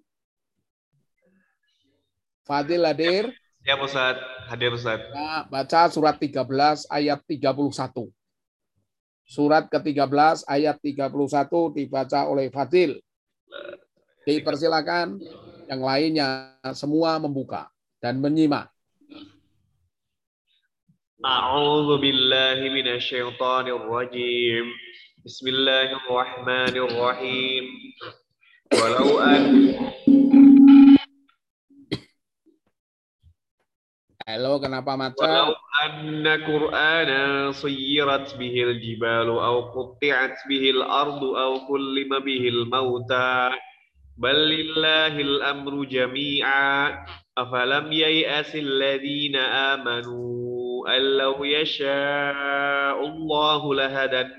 Fadil hadir. Ya, Ustaz. Hadir Ustaz. Nah, baca surat 13 ayat 31. Surat ke-13 ayat 31 dibaca oleh Fadil. Dipersilakan yang lainnya semua membuka dan menyimak. A'udzu billahi minasyaitonir rajim. بسم الله الرحمن الرحيم ولو أن Halo, kenapa ولو macam? أن قرآنا صيرت به الجبال أو قطعت به الأرض أو كلم به الموتى بل لله الأمر جميعا أفلم ييأس الذين آمنوا أن لو يشاء الله لهدى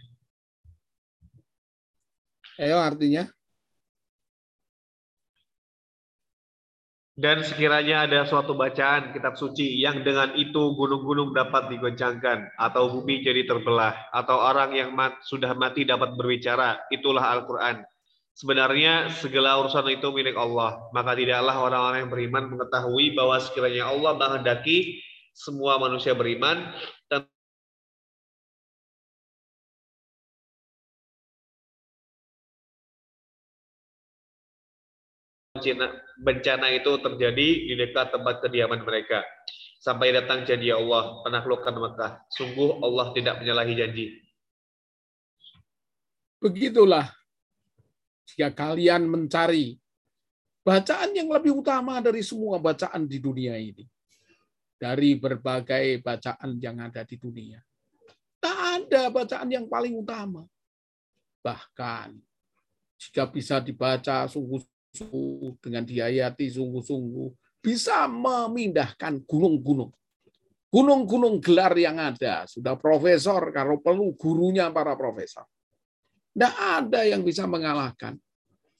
Ayo artinya. Dan sekiranya ada suatu bacaan kitab suci yang dengan itu gunung-gunung dapat digoncangkan, atau bumi jadi terbelah, atau orang yang mat, sudah mati dapat berbicara, itulah Al-Quran. Sebenarnya segala urusan itu milik Allah, maka tidaklah orang-orang yang beriman mengetahui bahwa sekiranya Allah menghendaki semua manusia beriman, bencana, itu terjadi di dekat tempat kediaman mereka. Sampai datang janji Allah, penaklukkan Mekah. Sungguh Allah tidak menyalahi janji. Begitulah jika kalian mencari bacaan yang lebih utama dari semua bacaan di dunia ini. Dari berbagai bacaan yang ada di dunia. Tak ada bacaan yang paling utama. Bahkan jika bisa dibaca sungguh-sungguh dengan dihayati sungguh-sungguh bisa memindahkan gunung-gunung. Gunung-gunung gelar yang ada. Sudah profesor, kalau perlu gurunya para profesor. Tidak ada yang bisa mengalahkan.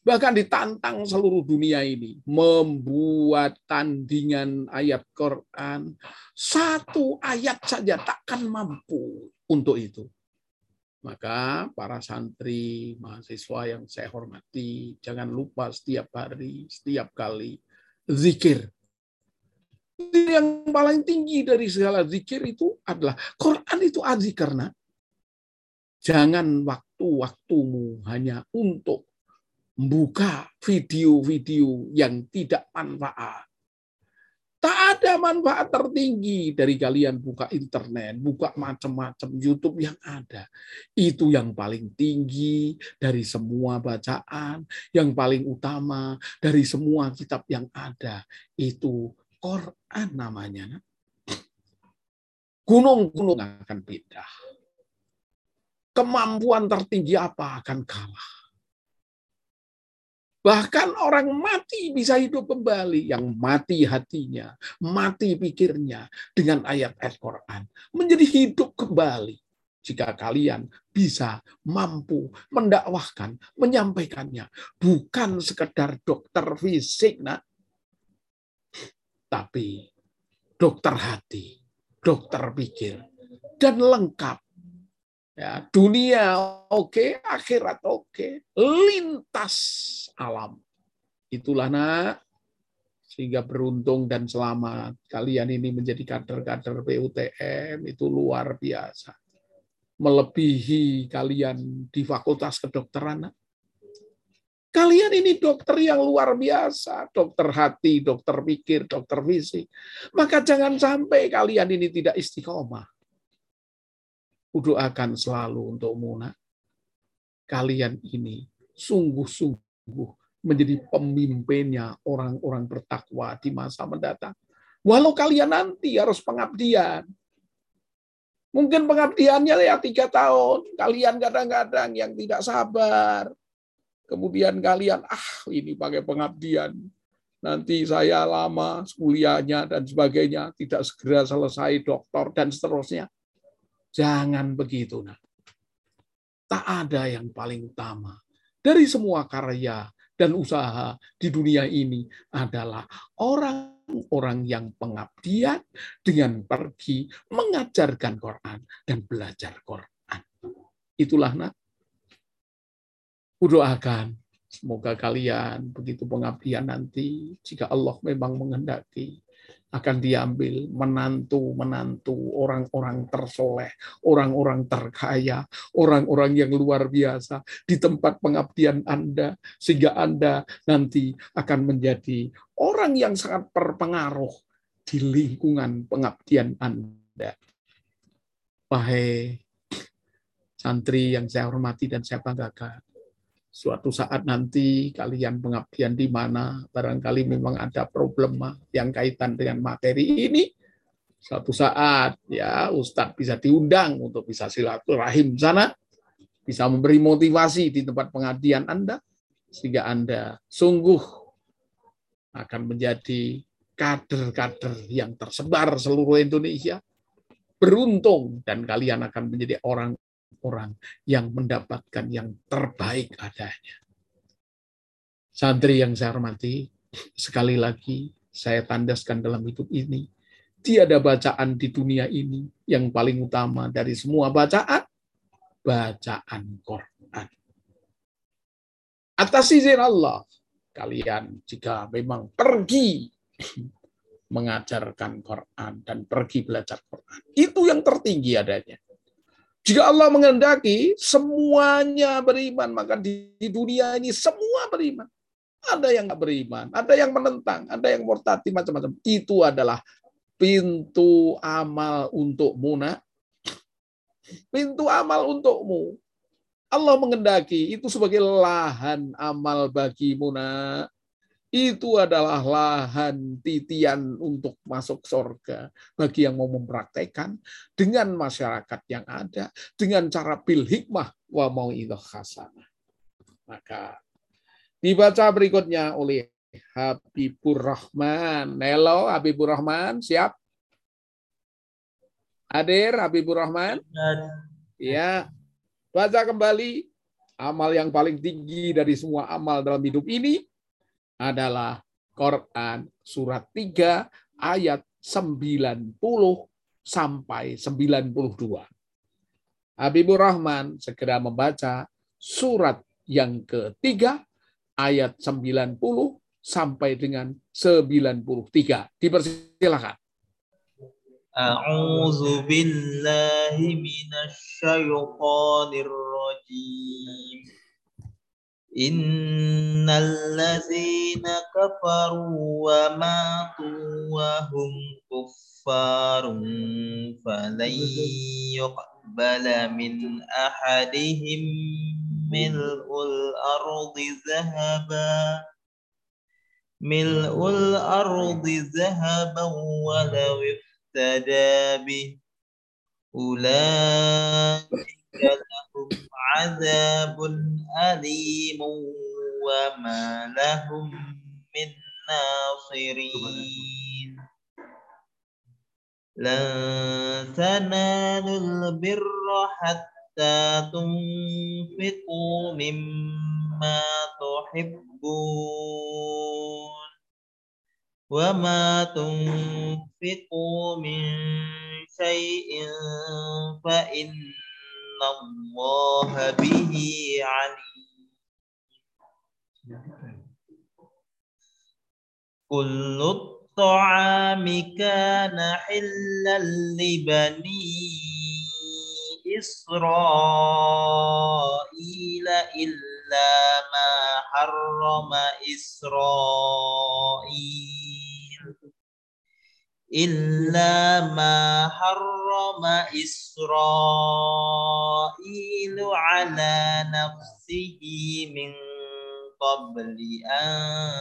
Bahkan ditantang seluruh dunia ini membuat tandingan ayat Quran. Satu ayat saja takkan mampu untuk itu. Maka para santri, mahasiswa yang saya hormati, jangan lupa setiap hari, setiap kali zikir. Yang paling tinggi dari segala zikir itu adalah Quran itu aziz karena jangan waktu-waktumu hanya untuk membuka video-video yang tidak manfaat. Ada manfaat tertinggi dari kalian buka internet, buka macam-macam YouTube yang ada. Itu yang paling tinggi dari semua bacaan, yang paling utama dari semua kitab yang ada. Itu Quran namanya. Gunung-gunung akan beda. Kemampuan tertinggi apa akan kalah Bahkan orang mati bisa hidup kembali. Yang mati hatinya, mati pikirnya dengan ayat Al-Quran. Menjadi hidup kembali. Jika kalian bisa mampu mendakwahkan, menyampaikannya. Bukan sekedar dokter fisik, nak. tapi dokter hati, dokter pikir, dan lengkap Ya, dunia oke, okay, akhirat oke, okay. lintas alam. Itulah nak, sehingga beruntung dan selamat. Kalian ini menjadi kader-kader PUTM itu luar biasa. Melebihi kalian di fakultas kedokteran. Kalian ini dokter yang luar biasa, dokter hati, dokter pikir, dokter fisik. Maka jangan sampai kalian ini tidak istiqomah Kudoakan selalu untuk Muna. Kalian ini sungguh-sungguh menjadi pemimpinnya orang-orang bertakwa di masa mendatang. Walau kalian nanti harus pengabdian. Mungkin pengabdiannya ya tiga tahun. Kalian kadang-kadang yang tidak sabar. Kemudian kalian, ah ini pakai pengabdian. Nanti saya lama kuliahnya dan sebagainya. Tidak segera selesai doktor dan seterusnya. Jangan begitu. Nah. Tak ada yang paling utama. Dari semua karya dan usaha di dunia ini adalah orang-orang yang pengabdian dengan pergi mengajarkan Quran dan belajar Quran. Itulah nak. Kudoakan semoga kalian begitu pengabdian nanti jika Allah memang menghendaki akan diambil menantu-menantu orang-orang tersoleh, orang-orang terkaya, orang-orang yang luar biasa di tempat pengabdian Anda, sehingga Anda nanti akan menjadi orang yang sangat berpengaruh di lingkungan pengabdian Anda. Wahai santri yang saya hormati dan saya banggakan, suatu saat nanti kalian pengabdian di mana, barangkali memang ada problema yang kaitan dengan materi ini, suatu saat ya Ustadz bisa diundang untuk bisa silaturahim sana, bisa memberi motivasi di tempat pengabdian Anda, sehingga Anda sungguh akan menjadi kader-kader yang tersebar seluruh Indonesia, beruntung dan kalian akan menjadi orang orang yang mendapatkan yang terbaik adanya. Santri yang saya hormati, sekali lagi saya tandaskan dalam hidup ini, tiada bacaan di dunia ini yang paling utama dari semua bacaan, bacaan Quran. Atas izin Allah, kalian jika memang pergi mengajarkan Quran dan pergi belajar Quran, itu yang tertinggi adanya. Jika Allah menghendaki semuanya beriman, maka di dunia ini semua beriman. Ada yang nggak beriman, ada yang menentang, ada yang murtad, macam-macam. Itu adalah pintu amal untukmu, nak. Pintu amal untukmu. Allah mengendaki itu sebagai lahan amal bagimu, nak itu adalah lahan titian untuk masuk surga bagi yang mau mempraktekkan dengan masyarakat yang ada dengan cara bil hikmah wa mau hasanah. Maka dibaca berikutnya oleh Habibur Rahman. Nelo Habibur Rahman, siap? Hadir Habibur Rahman? Ya. Baca kembali amal yang paling tinggi dari semua amal dalam hidup ini adalah Quran surat 3 ayat 90 sampai 92. Habibur Rahman segera membaca surat yang ketiga ayat 90 sampai dengan 93. Dipersilakan. A'udzu billahi minasy syaithanir rajim. إن الذين كفروا وماتوا وهم كفار فلن يقبل من أحدهم ملء الأرض ذهبا ملء الأرض ذهبا ولو افتدى به أولئك عذاب أليم وما لهم من ناصرين. لن تنالوا البر حتى تنفقوا مما تحبون. وما تنفقوا من شيء فإن الله به عليم. كل الطعام كان حلا لبني إسرائيل إلا ما حرم إسرائيل. إلا ما حرم إسرائيل على نفسه من قبل أن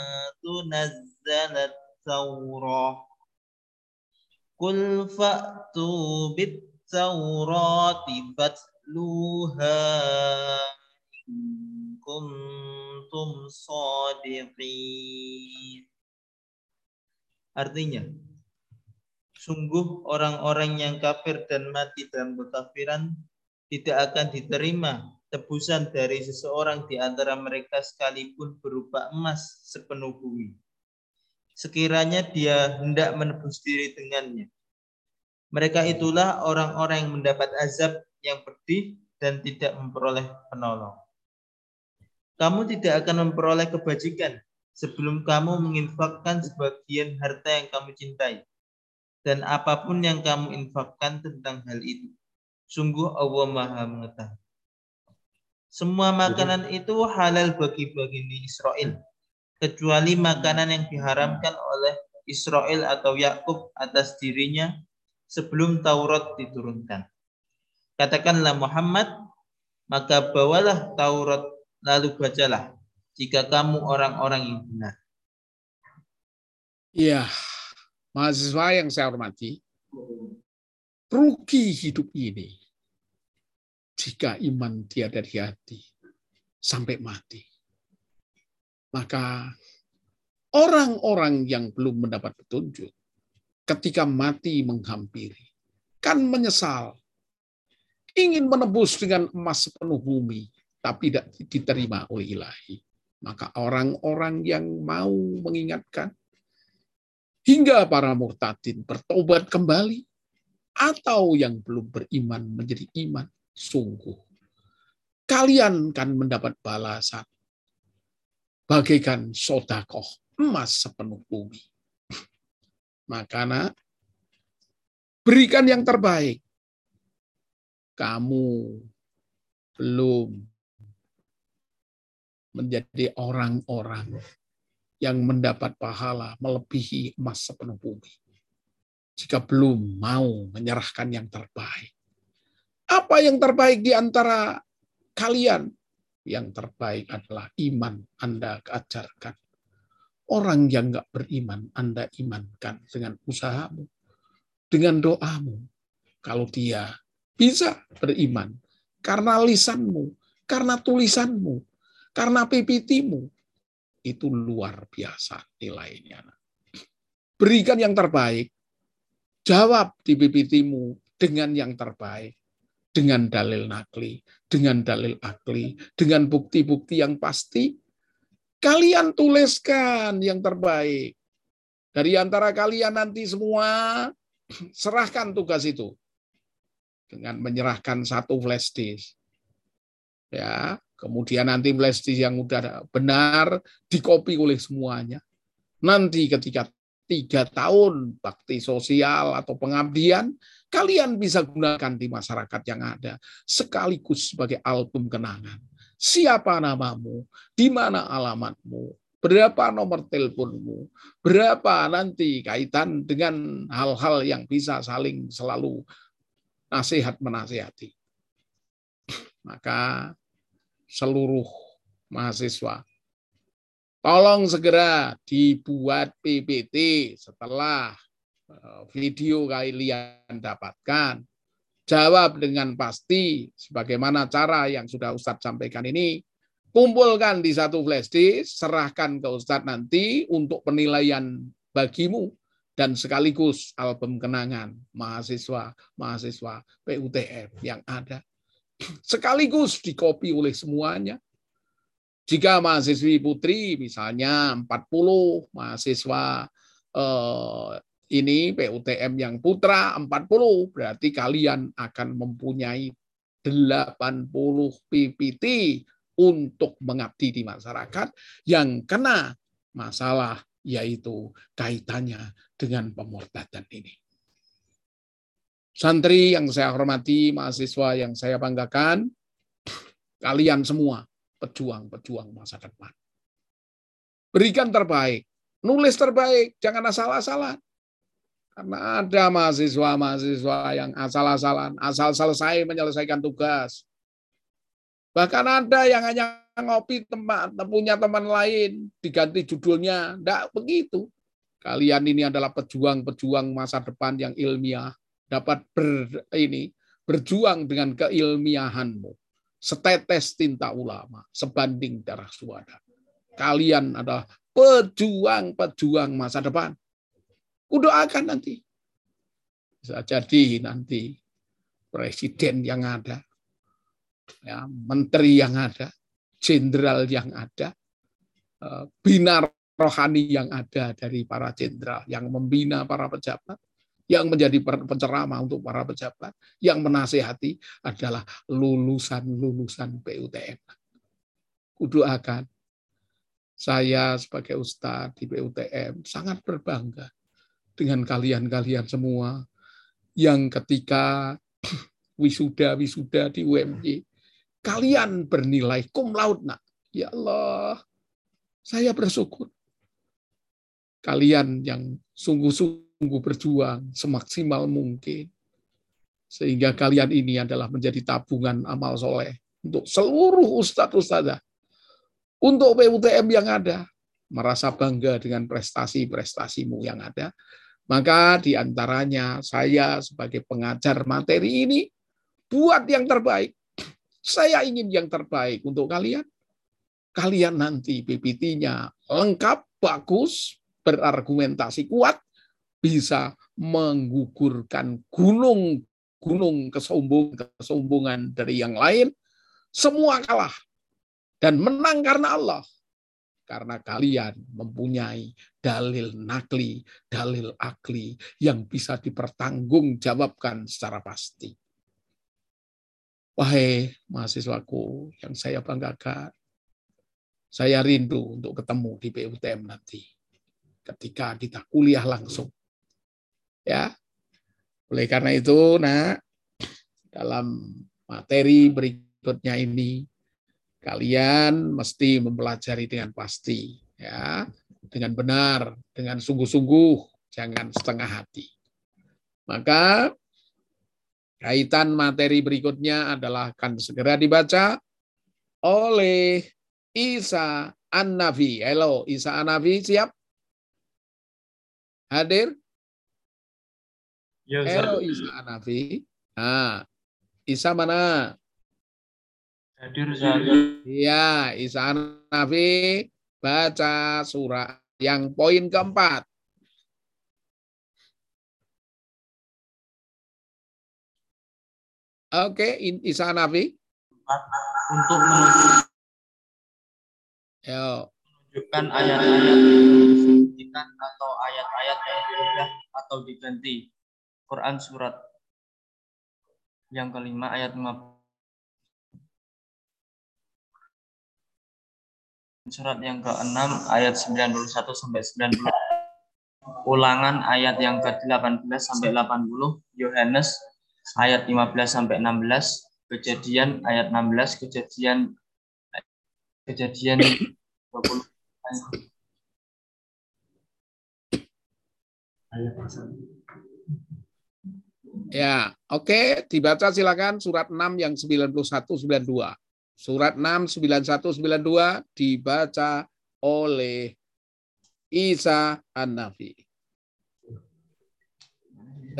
تنزل التوراة قل فأتوا بالتوراة فاتلوها إن kuntum sadiqin. Artinya, sungguh orang-orang yang kafir dan mati dalam kekafiran tidak akan diterima tebusan dari seseorang di antara mereka sekalipun berupa emas sepenuh bumi. Sekiranya dia hendak menebus diri dengannya. Mereka itulah orang-orang yang mendapat azab yang pedih dan tidak memperoleh penolong kamu tidak akan memperoleh kebajikan sebelum kamu menginfakkan sebagian harta yang kamu cintai. Dan apa pun yang kamu infakkan tentang hal itu. Sungguh Allah maha mengetahui. Semua makanan itu halal bagi Bani Israel. Kecuali makanan yang diharamkan oleh Israel atau Yakub atas dirinya sebelum Taurat diturunkan. Katakanlah Muhammad, maka bawalah Taurat lalu bacalah jika kamu orang-orang yang benar. Ya, mahasiswa yang saya hormati, rugi hidup ini jika iman tiada di hati sampai mati. Maka orang-orang yang belum mendapat petunjuk ketika mati menghampiri kan menyesal ingin menebus dengan emas sepenuh bumi tapi tidak diterima oleh ilahi. Maka orang-orang yang mau mengingatkan, hingga para murtadin bertobat kembali, atau yang belum beriman menjadi iman, sungguh. Kalian kan mendapat balasan, bagaikan sodakoh emas sepenuh bumi. Makanya, berikan yang terbaik. Kamu belum menjadi orang-orang yang mendapat pahala melebihi emas sepenuh bumi. Jika belum mau menyerahkan yang terbaik. Apa yang terbaik di antara kalian? Yang terbaik adalah iman Anda ajarkan. Orang yang nggak beriman, Anda imankan dengan usahamu, dengan doamu. Kalau dia bisa beriman, karena lisanmu, karena tulisanmu, karena PPT-mu itu luar biasa nilainya. Berikan yang terbaik. Jawab di PPT-mu dengan yang terbaik. dengan dalil nakli, dengan dalil akli, dengan bukti-bukti yang pasti. Kalian tuliskan yang terbaik. Dari antara kalian nanti semua serahkan tugas itu dengan menyerahkan satu flash disk. Ya, kemudian nanti disk yang udah benar dikopi oleh semuanya. Nanti ketika tiga tahun bakti sosial atau pengabdian, kalian bisa gunakan di masyarakat yang ada sekaligus sebagai album kenangan. Siapa namamu, di mana alamatmu, berapa nomor teleponmu, berapa nanti kaitan dengan hal-hal yang bisa saling selalu nasihat menasihati. Maka seluruh mahasiswa. Tolong segera dibuat PPT setelah eh, video kalian dapatkan. Jawab dengan pasti sebagaimana cara yang sudah Ustadz sampaikan ini. Kumpulkan di satu flash disk, serahkan ke Ustadz nanti untuk penilaian bagimu dan sekaligus album kenangan mahasiswa mahasiswa PUTM yang ada sekaligus dikopi oleh semuanya. Jika mahasiswi putri misalnya 40 mahasiswa eh, ini PUTM yang putra 40 berarti kalian akan mempunyai 80 PPT untuk mengabdi di masyarakat yang kena masalah yaitu kaitannya dengan pemurtadan ini. Santri yang saya hormati, mahasiswa yang saya banggakan, kalian semua pejuang-pejuang masa depan. Berikan terbaik, nulis terbaik, jangan asal-asalan. Karena ada mahasiswa-mahasiswa yang asal-asalan, asal selesai menyelesaikan tugas, Bahkan ada yang hanya ngopi teman, punya teman lain, diganti judulnya. Tidak begitu. Kalian ini adalah pejuang-pejuang masa depan yang ilmiah. Dapat ber, ini berjuang dengan keilmiahanmu. Setetes tinta ulama, sebanding darah suada. Kalian adalah pejuang-pejuang masa depan. Kudoakan nanti. Bisa jadi nanti presiden yang ada ya, menteri yang ada, jenderal yang ada, eh, bina rohani yang ada dari para jenderal yang membina para pejabat, yang menjadi penceramah untuk para pejabat, yang menasehati adalah lulusan-lulusan PUTM. Kudoakan saya sebagai ustadz di PUTM sangat berbangga dengan kalian-kalian semua yang ketika wisuda-wisuda di UMY kalian bernilai cum laude nak. Ya Allah, saya bersyukur. Kalian yang sungguh-sungguh berjuang semaksimal mungkin. Sehingga kalian ini adalah menjadi tabungan amal soleh untuk seluruh ustadz ustadzah. Untuk PUTM yang ada, merasa bangga dengan prestasi-prestasimu yang ada, maka di antaranya saya sebagai pengajar materi ini buat yang terbaik saya ingin yang terbaik untuk kalian. Kalian nanti PPT-nya lengkap, bagus, berargumentasi kuat, bisa menggugurkan gunung-gunung kesombongan, kesombongan dari yang lain. Semua kalah dan menang karena Allah. Karena kalian mempunyai dalil nakli, dalil akli yang bisa dipertanggungjawabkan secara pasti. Wahai mahasiswaku yang saya banggakan, saya rindu untuk ketemu di PUTM nanti. Ketika kita kuliah langsung. Ya. Oleh karena itu, nah, dalam materi berikutnya ini, kalian mesti mempelajari dengan pasti. ya Dengan benar, dengan sungguh-sungguh, jangan setengah hati. Maka Kaitan materi berikutnya adalah akan segera dibaca oleh Isa An-Nafi. Halo, Isa An-Nafi siap? Hadir? Ya, Halo, Isa An-Nafi. Nah, Isa mana? Hadir. Iya, Isa An-Nafi baca surah yang poin keempat. Oke, In- Isa Nafi. Untuk menunjukkan ayat-ayat yang atau ayat-ayat yang diubah atau diganti. Quran surat yang kelima ayat 50. Surat yang ke-6 ayat 91 sampai 90. Ulangan ayat yang ke-18 sampai 80. Yohanes ayat 15 sampai 16. Kejadian ayat 16, kejadian kejadian 20 Ya, oke, dibaca silakan surat 6 yang 91 92. Surat 6 91 92 dibaca oleh Isa An-Nafi.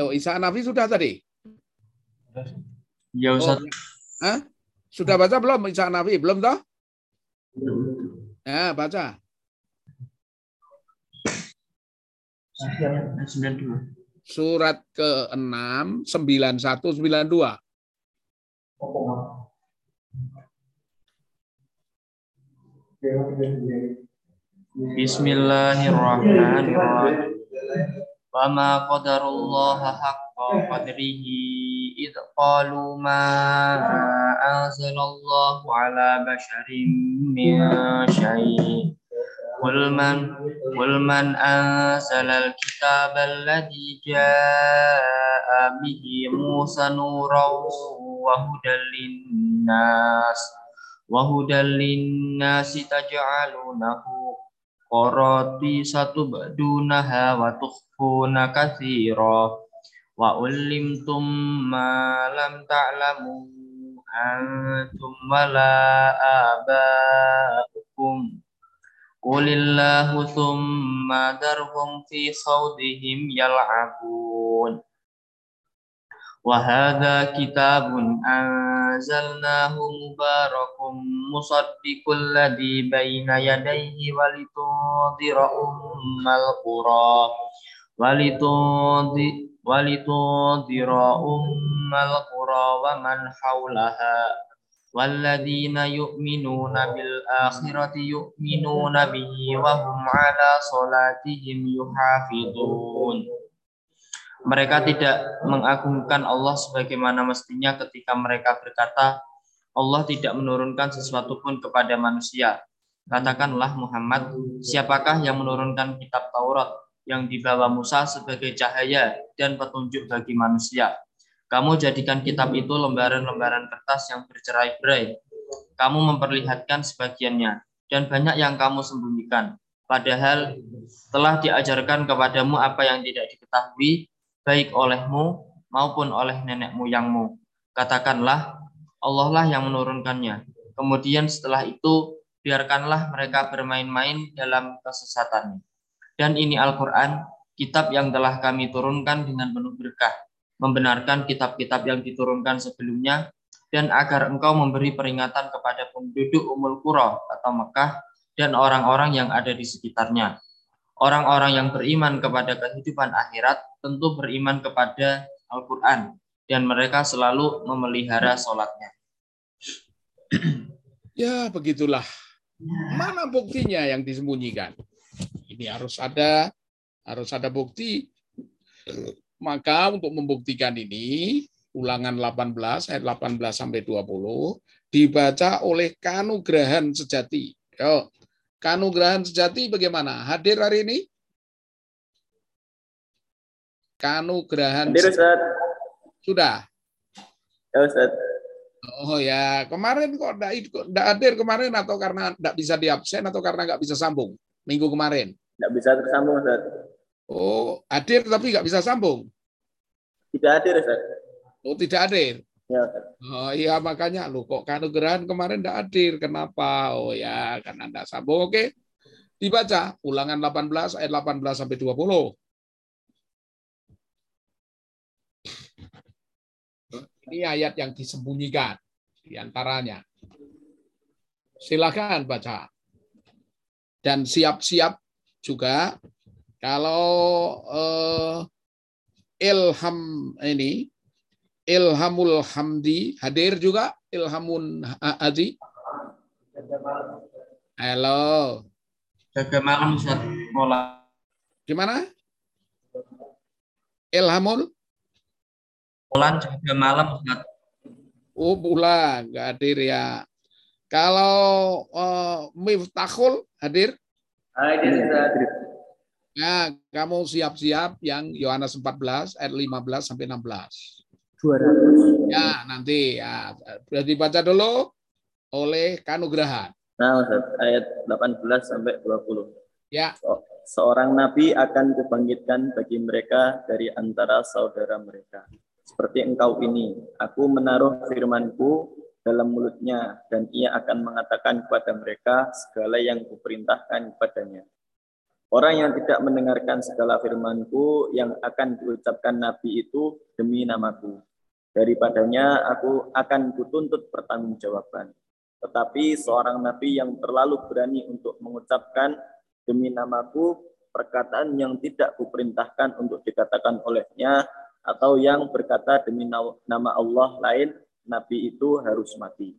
Oh, Isa An-Nafi sudah tadi? Ya Oh, Ustaz. Hah? Sudah baca belum Isa An-Nafi? Belum toh? Ya, baca. Ayat 92. Surat ke-6 91 92. Bismillahirrahmanirrahim. Wa ma qadarullaha haqqa qadrihi id qalu ma anzalallahu ala basharin min syai' قل من قل من أنزل الكتاب الذي جاء به موسى نورا وهدى للناس وهدى للناس تجعلونه قراطيس تبدونها وتخفون كثيرا وعلمتم ما لم تعلموا أنتم ولا آباؤكم قل الله ثم ذرهم في خوضهم يلعبون وهذا كتاب أنزلناه مبارك مصدق الذي بين يديه ولتنذر أم القرى ولتنذر ولتنذر أم القرى ومن حولها mereka tidak mengagungkan Allah sebagaimana mestinya ketika mereka berkata Allah tidak menurunkan sesuatu pun kepada manusia. Katakanlah Muhammad siapakah yang menurunkan kitab Taurat yang dibawa Musa sebagai cahaya dan petunjuk bagi manusia? Kamu jadikan kitab itu lembaran-lembaran kertas yang bercerai-berai. Kamu memperlihatkan sebagiannya, dan banyak yang kamu sembunyikan. Padahal telah diajarkan kepadamu apa yang tidak diketahui, baik olehmu maupun oleh nenek moyangmu. Katakanlah, Allah lah yang menurunkannya. Kemudian setelah itu, biarkanlah mereka bermain-main dalam kesesatannya. Dan ini Al-Quran, kitab yang telah kami turunkan dengan penuh berkah membenarkan kitab-kitab yang diturunkan sebelumnya dan agar engkau memberi peringatan kepada penduduk Umul Qura atau Mekah dan orang-orang yang ada di sekitarnya. Orang-orang yang beriman kepada kehidupan akhirat tentu beriman kepada Al-Quran dan mereka selalu memelihara sholatnya. Ya, begitulah. Mana buktinya yang disembunyikan? Ini harus ada harus ada bukti maka untuk membuktikan ini, ulangan 18 ayat 18 sampai 20 dibaca oleh kanugrahan sejati. Yo, kanugrahan sejati bagaimana? Hadir hari ini? Kanugrahan Hadir Ustaz. Sudah. Ya Ustaz. Oh ya, kemarin kok enggak hadir kemarin atau karena enggak bisa diabsen atau karena enggak bisa sambung minggu kemarin? Enggak bisa tersambung Ustaz. Oh, hadir tapi nggak bisa sambung. Tidak hadir, Ustaz. Oh, tidak hadir. Ya, Ustaz. Oh iya makanya lu kok kanugrahan kemarin enggak hadir. Kenapa? Oh ya, karena enggak sambung. Oke. Dibaca ulangan 18 ayat 18 sampai 20. Ini ayat yang disembunyikan di antaranya. Silakan baca. Dan siap-siap juga kalau eh, ilham ini Ilhamul Hamdi hadir juga Ilhamun Hadi. Halo. Jaga malam Ustaz. Mola. Gimana? Ilhamul? Bulan jaga malam Ustaz. Oh, bulan nggak hadir ya. Kalau uh, Miftahul hadir? Hadir, hadir. Ya, kamu siap-siap yang Yohanes 14 ayat 15 sampai 16. 200. Ya, nanti ya sudah dibaca dulu oleh Kanugraha. Nah, Ustaz, ayat 18 sampai 20. Ya. So- Seorang nabi akan kubangkitkan bagi mereka dari antara saudara mereka. Seperti engkau ini, aku menaruh firmanku dalam mulutnya dan ia akan mengatakan kepada mereka segala yang kuperintahkan kepadanya. Orang yang tidak mendengarkan segala firmanku yang akan diucapkan nabi itu demi namaku. Daripadanya aku akan kutuntut pertanggungjawaban. Tetapi seorang nabi yang terlalu berani untuk mengucapkan demi namaku perkataan yang tidak kuperintahkan untuk dikatakan olehnya atau yang berkata demi na- nama Allah lain, nabi itu harus mati.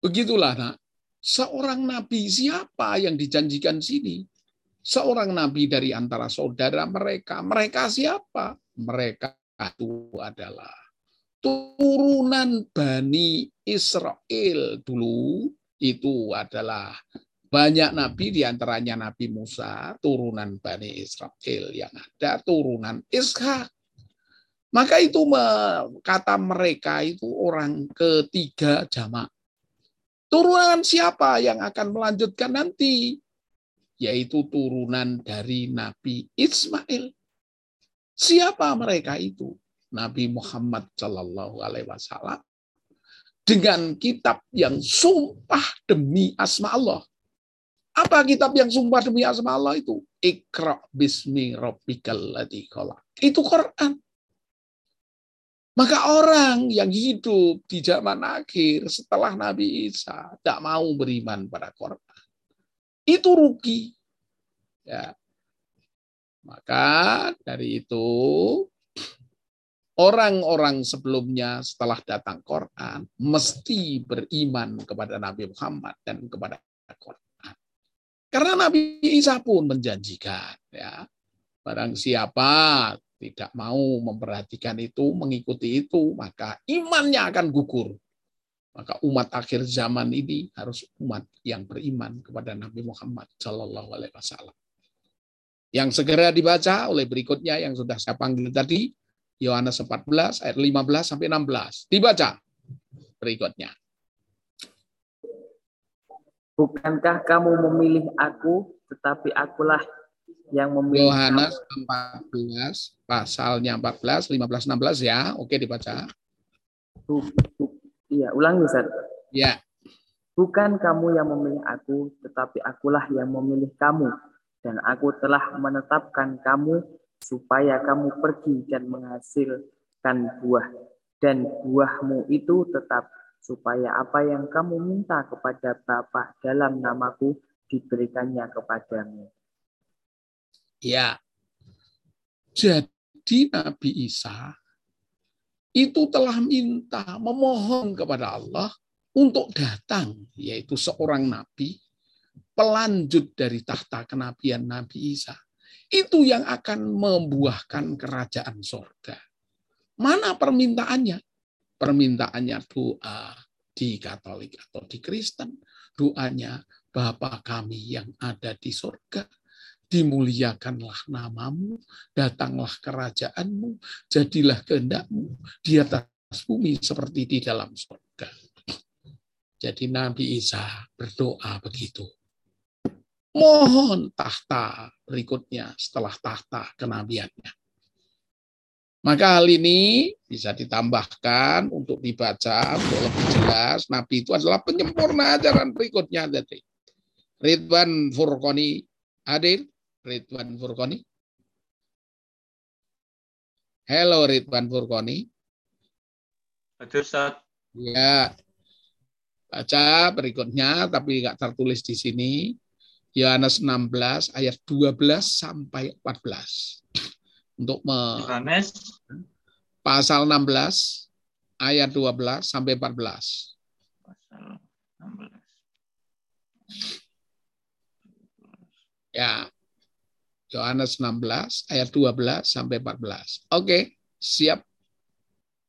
Begitulah, nak. Seorang nabi siapa yang dijanjikan sini? Seorang nabi dari antara saudara mereka. Mereka siapa? Mereka itu adalah turunan Bani Israel dulu. Itu adalah banyak nabi di antaranya Nabi Musa, turunan Bani Israel yang ada, turunan Ishak. Maka itu kata mereka itu orang ketiga jamak. Turunan siapa yang akan melanjutkan nanti? Yaitu turunan dari Nabi Ismail. Siapa mereka itu? Nabi Muhammad Shallallahu Alaihi Wasallam dengan kitab yang sumpah demi asma Allah. Apa kitab yang sumpah demi asma Allah itu? Iqra bismi rabbikal ladzi. Itu Quran. Maka orang yang hidup di zaman akhir setelah Nabi Isa tidak mau beriman pada Quran. Itu rugi. Ya. Maka dari itu orang-orang sebelumnya setelah datang Quran mesti beriman kepada Nabi Muhammad dan kepada Quran. Karena Nabi Isa pun menjanjikan ya barang siapa tidak mau memperhatikan itu, mengikuti itu, maka imannya akan gugur. Maka umat akhir zaman ini harus umat yang beriman kepada Nabi Muhammad Shallallahu Alaihi Wasallam. Yang segera dibaca oleh berikutnya yang sudah saya panggil tadi, Yohanes 14 ayat 15 sampai 16. Dibaca berikutnya. Bukankah kamu memilih aku, tetapi akulah yang memilih Yohanes 14 pasalnya 14 15 16 ya. Oke dibaca. Iya, ulangi Ustaz. Ya. Bukan kamu yang memilih aku, tetapi akulah yang memilih kamu. Dan aku telah menetapkan kamu supaya kamu pergi dan menghasilkan buah. Dan buahmu itu tetap supaya apa yang kamu minta kepada Bapa dalam namaku diberikannya kepadamu. Ya. Jadi Nabi Isa itu telah minta, memohon kepada Allah untuk datang, yaitu seorang nabi, pelanjut dari tahta kenabian Nabi Isa. Itu yang akan membuahkan kerajaan sorga. Mana permintaannya? Permintaannya doa di Katolik atau di Kristen. Doanya, Bapa kami yang ada di sorga, dimuliakanlah namamu, datanglah kerajaanmu, jadilah kehendakmu di atas bumi seperti di dalam surga. Jadi Nabi Isa berdoa begitu. Mohon tahta berikutnya setelah tahta kenabiannya. Maka hal ini bisa ditambahkan untuk dibaca untuk lebih jelas. Nabi itu adalah penyempurna ajaran berikutnya. Ridwan Furqoni hadir. Ridwan Furqoni. Halo Ridwan Furqoni. Hadir Ustaz. Ya. Baca berikutnya tapi nggak tertulis di sini. Yohanes 16 ayat 12 sampai 14. Untuk me Yohanes pasal 16 ayat 12 sampai 14. Pasal 16. Ya. Yohanes 16 ayat 12 sampai 14. Oke, siap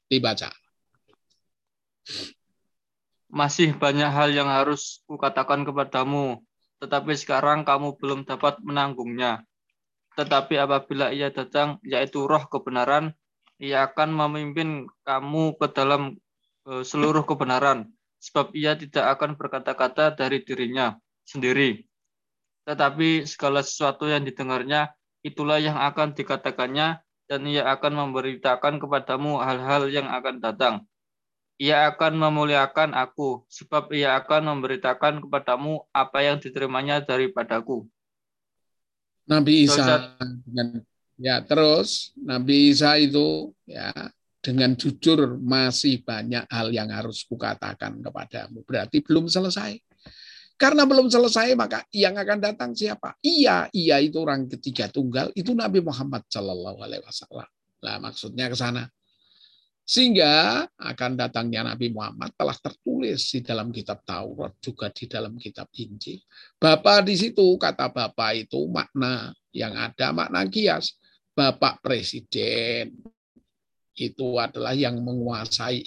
dibaca. Masih banyak hal yang harus kukatakan kepadamu, tetapi sekarang kamu belum dapat menanggungnya. Tetapi apabila ia datang, yaitu roh kebenaran, ia akan memimpin kamu ke dalam e, seluruh kebenaran, sebab ia tidak akan berkata-kata dari dirinya sendiri. Tetapi segala sesuatu yang didengarnya, itulah yang akan dikatakannya, dan ia akan memberitakan kepadamu hal-hal yang akan datang. Ia akan memuliakan aku, sebab ia akan memberitakan kepadamu apa yang diterimanya daripadaku. Nabi. Isa dengan ya terus Nabi Isa itu ya dengan jujur masih banyak hal yang harus kukatakan kepadamu. Berarti belum selesai. Karena belum selesai maka yang akan datang siapa? Iya, iya itu orang ketiga tunggal itu Nabi Muhammad Shallallahu Alaihi Wasallam. Nah maksudnya ke sana. Sehingga akan datangnya Nabi Muhammad telah tertulis di dalam kitab Taurat juga di dalam kitab Injil. Bapak di situ kata Bapak itu makna yang ada makna kias. Bapak Presiden itu adalah yang menguasai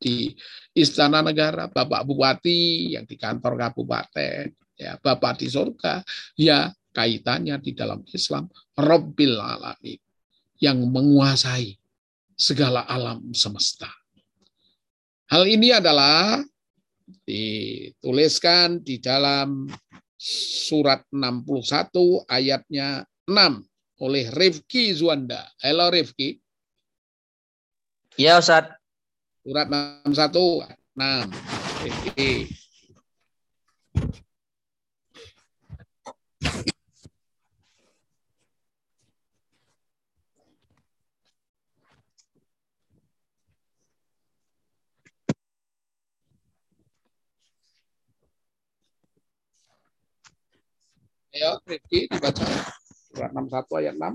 di istana negara, Bapak Bupati yang di kantor kabupaten, ya Bapak di surga, ya kaitannya di dalam Islam Robbil Alamin yang menguasai segala alam semesta. Hal ini adalah dituliskan di dalam surat 61 ayatnya 6 oleh Rifki Zuanda. Halo Rifki. Iya Ustaz. Surat 61 6. Rifki. Ayo, Rifki dibaca. Surat 61 ayat 6.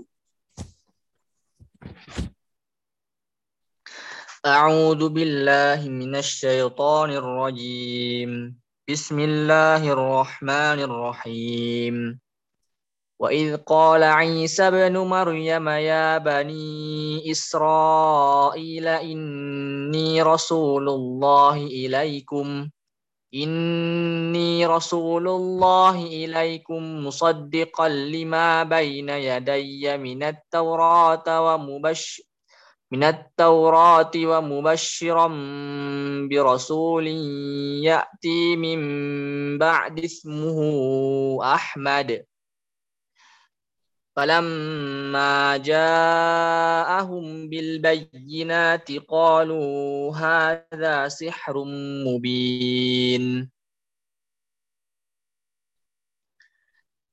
أعوذ بالله من الشيطان الرجيم. بسم الله الرحمن الرحيم. وإذ قال عيسى ابن مريم يا بني إسرائيل إني رسول الله إليكم. إني رسول الله إليكم مصدقا لما بين يدي من التوراة ومبشر من التوراة ومبشرا برسول يأتي من بعد اسمه أحمد فلما جاءهم بالبينات قالوا هذا سحر مبين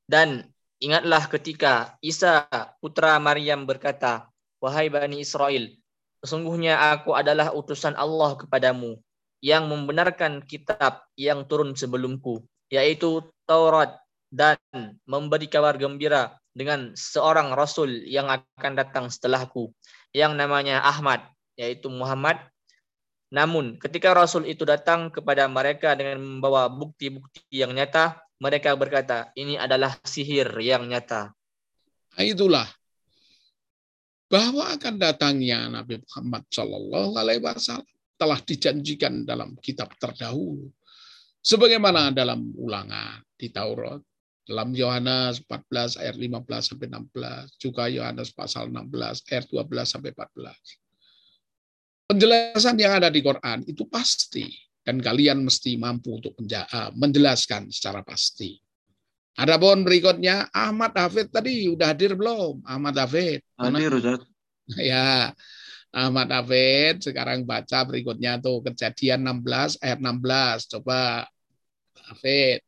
Dan ingatlah ketika Isa putra Maryam berkata, Wahai Bani Israel, sesungguhnya aku adalah utusan Allah kepadamu yang membenarkan kitab yang turun sebelumku, yaitu Taurat dan memberi kabar gembira dengan seorang rasul yang akan datang setelahku yang namanya Ahmad yaitu Muhammad. Namun ketika rasul itu datang kepada mereka dengan membawa bukti-bukti yang nyata mereka berkata ini adalah sihir yang nyata. Nah, itulah bahwa akan datangnya Nabi Muhammad Shallallahu Alaihi Wasallam telah dijanjikan dalam kitab terdahulu, sebagaimana dalam ulangan di Taurat, dalam Yohanes 14 ayat 15 sampai 16, juga Yohanes pasal 16 ayat 12 sampai 14. Penjelasan yang ada di Quran itu pasti dan kalian mesti mampu untuk menjelaskan secara pasti. Adapun berikutnya Ahmad Hafid tadi udah hadir belum? Ahmad Hafid. Hadir Ustaz. Ya. Ahmad Hafid sekarang baca berikutnya tuh Kejadian 16 ayat 16. Coba Hafid.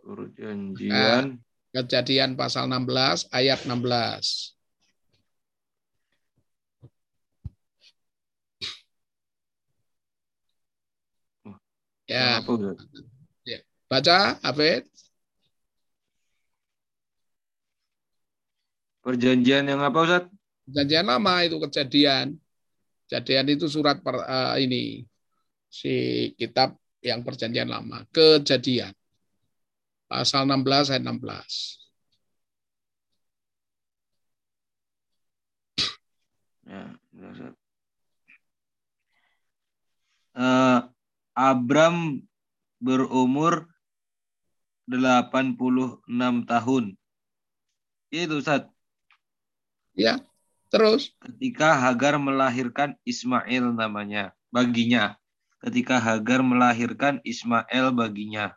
Perjanjian. Nah, kejadian pasal 16 ayat 16. Ya. Ya. Baca Hafid. Perjanjian yang apa Ustaz? Perjanjian lama itu kejadian. Kejadian itu surat per, uh, ini si kitab yang perjanjian lama. Kejadian. Pasal 16 ayat 16. Ya, uh, Abram berumur 86 tahun. Itu Ustaz. Ya, terus. Ketika Hagar melahirkan Ismail namanya, baginya. Ketika Hagar melahirkan Ismail baginya.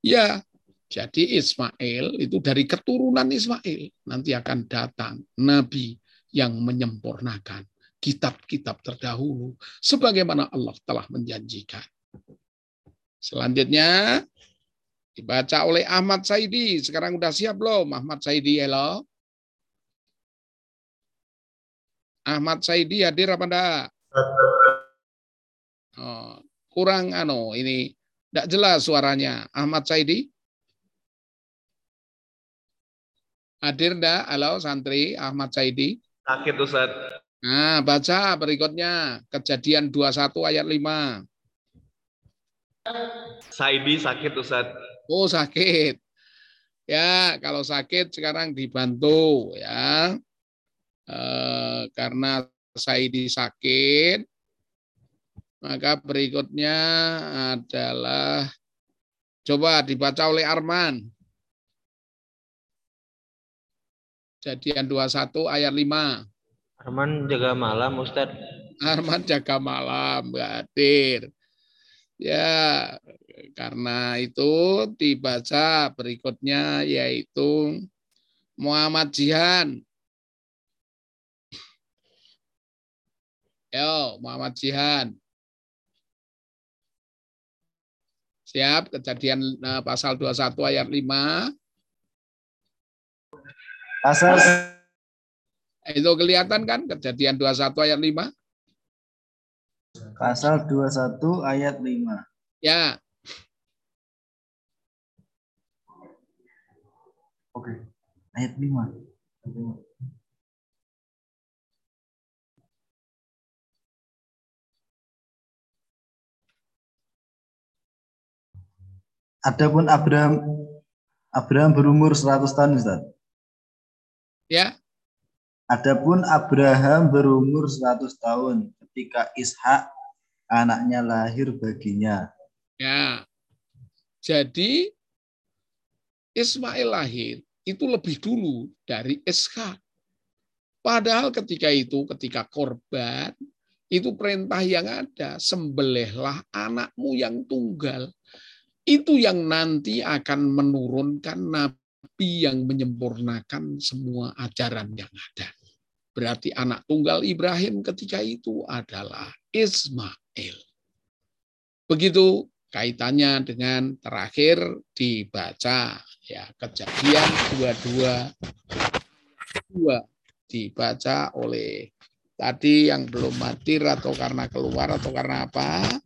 Ya, jadi Ismail itu dari keturunan Ismail nanti akan datang nabi yang menyempurnakan kitab-kitab terdahulu sebagaimana Allah telah menjanjikan. Selanjutnya dibaca oleh Ahmad Saidi. Sekarang udah siap belum Ahmad Saidi? Halo. Ahmad Saidi hadir apa enggak? Oh, kurang ano ini tidak jelas suaranya. Ahmad Saidi? Hadir enggak? Halo santri Ahmad Saidi? Sakit Ustaz. Nah, baca berikutnya. Kejadian 21 ayat 5. Saidi sakit Ustaz. Oh, sakit. Ya, kalau sakit sekarang dibantu ya. Eh, karena Saidi sakit, maka berikutnya adalah coba dibaca oleh Arman. Kejadian 21 ayat 5. Arman jaga malam, Ustaz. Arman jaga malam, nggak hadir. Ya, karena itu dibaca berikutnya yaitu Muhammad Jihan. Yo, Muhammad Jihan. Siap, kejadian eh, pasal 21 ayat 5. Pasal itu kelihatan kan kejadian 21 ayat 5? Pasal 21 ayat 5. Ya. Oke. Ayat 5. Adapun Abraham Abraham berumur 100 tahun Ustaz. Ya. Adapun Abraham berumur 100 tahun ketika Ishak anaknya lahir baginya. Ya. Jadi Ismail lahir itu lebih dulu dari Ishak. Padahal ketika itu, ketika korban, itu perintah yang ada, sembelihlah anakmu yang tunggal. Itu yang nanti akan menurunkan nabi yang menyempurnakan semua ajaran yang ada. Berarti anak tunggal Ibrahim ketika itu adalah Ismail. Begitu kaitannya dengan terakhir dibaca ya kejadian 22 dua dibaca oleh tadi yang belum mati atau karena keluar atau karena apa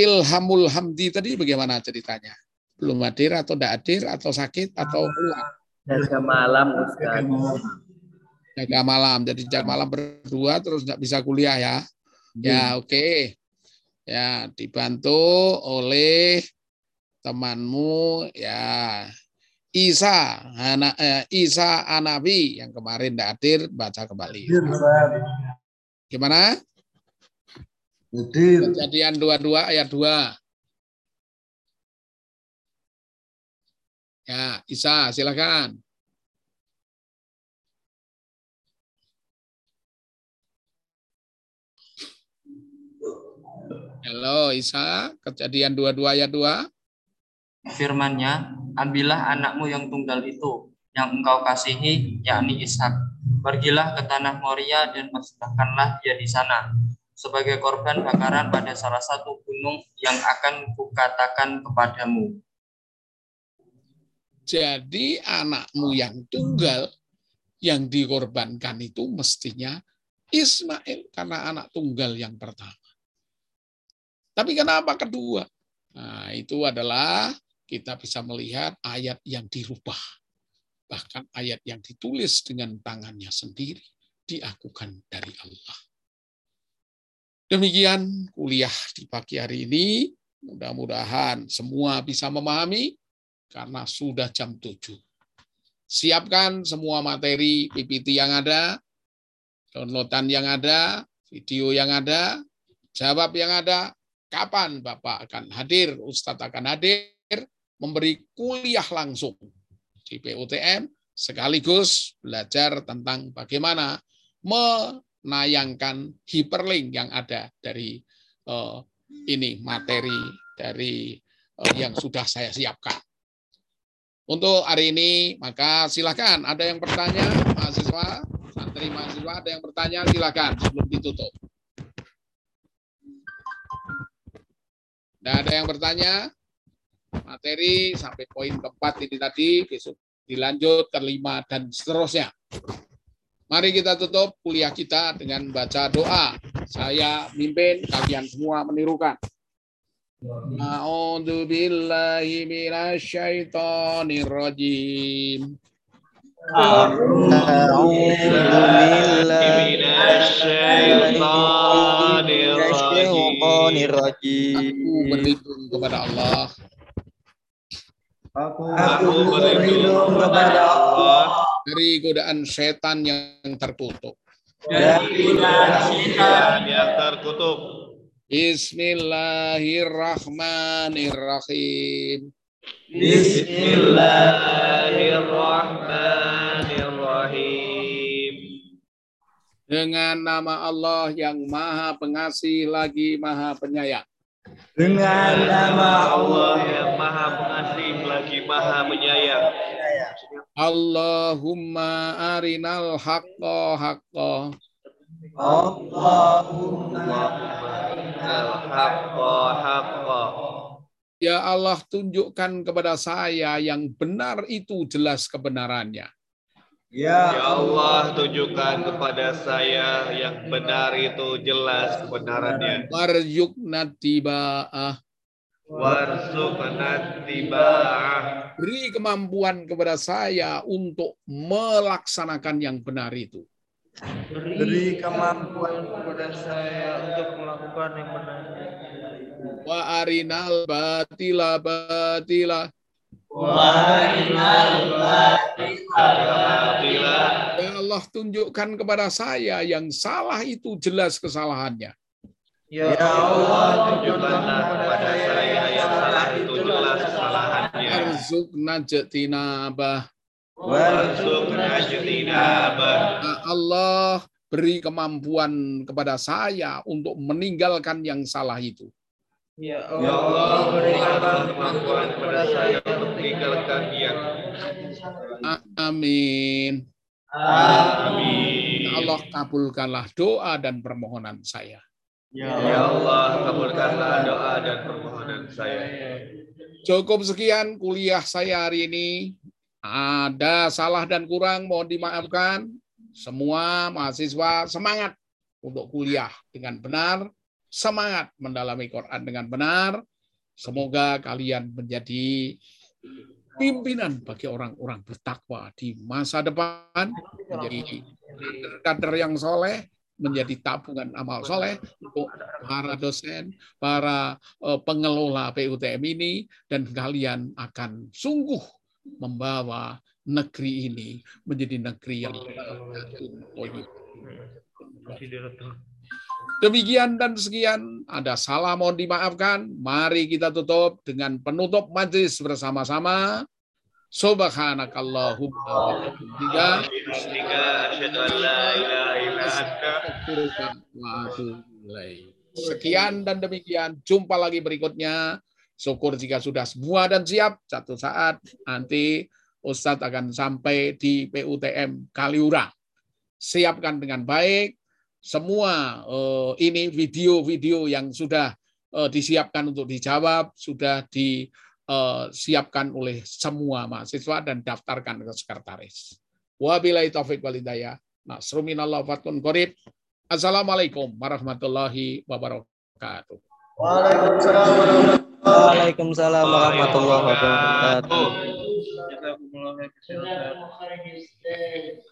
Ilhamul Hamdi tadi bagaimana ceritanya belum hadir atau tidak hadir atau sakit atau keluar jaga malam Ustaz jaga malam. Jadi jaga malam berdua terus nggak bisa kuliah ya. Ya oke. Okay. Ya dibantu oleh temanmu ya Isa anak eh, Isa Anabi yang kemarin tidak hadir baca kembali. Gimana? Hadir. Kejadian 22 ayat 2. Ya, Isa silakan. Halo Isa, kejadian 22 ayat 2. Firmannya, ambillah anakmu yang tunggal itu, yang engkau kasihi, yakni Ishak. Pergilah ke tanah Moria dan persembahkanlah dia di sana sebagai korban bakaran pada salah satu gunung yang akan kukatakan kepadamu. Jadi anakmu yang tunggal yang dikorbankan itu mestinya Ismail karena anak tunggal yang pertama. Tapi kenapa kedua? Nah, itu adalah kita bisa melihat ayat yang dirubah. Bahkan ayat yang ditulis dengan tangannya sendiri. diakukan dari Allah. Demikian kuliah di pagi hari ini. Mudah-mudahan semua bisa memahami karena sudah jam 7. Siapkan semua materi PPT yang ada, downloadan yang ada, video yang ada, jawab yang ada, kapan Bapak akan hadir, Ustadz akan hadir, memberi kuliah langsung di PUTM, sekaligus belajar tentang bagaimana menayangkan hiperlink yang ada dari uh, ini materi dari uh, yang sudah saya siapkan. Untuk hari ini, maka silakan ada yang bertanya, mahasiswa, santri mahasiswa, ada yang bertanya, silakan sebelum ditutup. Tidak ada yang bertanya, materi sampai poin keempat ini tadi, besok dilanjut ke lima dan seterusnya. Mari kita tutup kuliah kita dengan baca doa. Saya mimpin, kalian semua menirukan. A'udzu billahi minasyaitonir rajim. A'udzu billahi minasyaitonir rajim. Aku berlindung kepada Allah Aku, berlindung kepada Allah dari godaan setan yang terkutuk. dari godaan setan yang terkutuk. Bismillahirrahmanirrahim. Bismillahirrahmanirrahim. Dengan nama Allah yang Maha Pengasih lagi Maha Penyayang. dengan nama Allah yang maha pengasih lagi maha penyayang. Allahumma arinal haqqa haqqa Allahumma Al-haqqa haqqa. Ya Allah tunjukkan kepada saya yang benar itu jelas kebenarannya. Ya Ya Allah tunjukkan kepada saya yang benar itu jelas kebenarannya. Warjukna tiba'ah. Warzuqna tiba'ah. Beri kemampuan kepada saya untuk melaksanakan yang benar itu. beri kemampuan kepada saya untuk melakukan yang benar. Wa arinal batila batila. Ya Allah tunjukkan kepada saya yang salah itu jelas kesalahannya. Ya Allah tunjukkanlah kepada saya yang salah itu jelas kesalahannya. Arzukna jatinabah. Warzuqna jinabah. Ya Allah beri kemampuan kepada saya untuk meninggalkan yang salah itu. Ya Ya Allah berikanlah kemampuan kepada saya untuk meninggalkan yang Amin. Amin. Ya Allah kabulkanlah doa dan permohonan saya. Ya Allah kabulkanlah doa dan permohonan saya. Cukup sekian kuliah saya hari ini. Ada salah dan kurang mohon dimaafkan. Semua mahasiswa semangat untuk kuliah dengan benar, semangat mendalami Quran dengan benar. Semoga kalian menjadi pimpinan bagi orang-orang bertakwa di masa depan, menjadi kader yang soleh, menjadi tabungan amal soleh untuk para dosen, para eh, pengelola PUTM ini, dan kalian akan sungguh membawa negeri ini menjadi negeri yang Demikian dan sekian, ada salah mohon dimaafkan. Mari kita tutup dengan penutup majlis bersama-sama. Subhanakallahumma wa bihamdika asyhadu an la ilaha illa anta astaghfiruka wa atubu ilaik. Sekian dan demikian. Jumpa lagi berikutnya. Syukur jika sudah semua dan siap. Satu saat nanti Ustadz akan sampai di PUTM Kaliurang. Siapkan dengan baik semua eh, ini video-video yang sudah eh, disiapkan untuk dijawab sudah disiapkan oleh semua mahasiswa dan daftarkan ke sekretaris. Wabillahi taufik walhidayah. Nasruminallah fatun qorib. Assalamualaikum warahmatullahi wabarakatuh. Waalaikumsalam warahmatullahi wabarakatuh.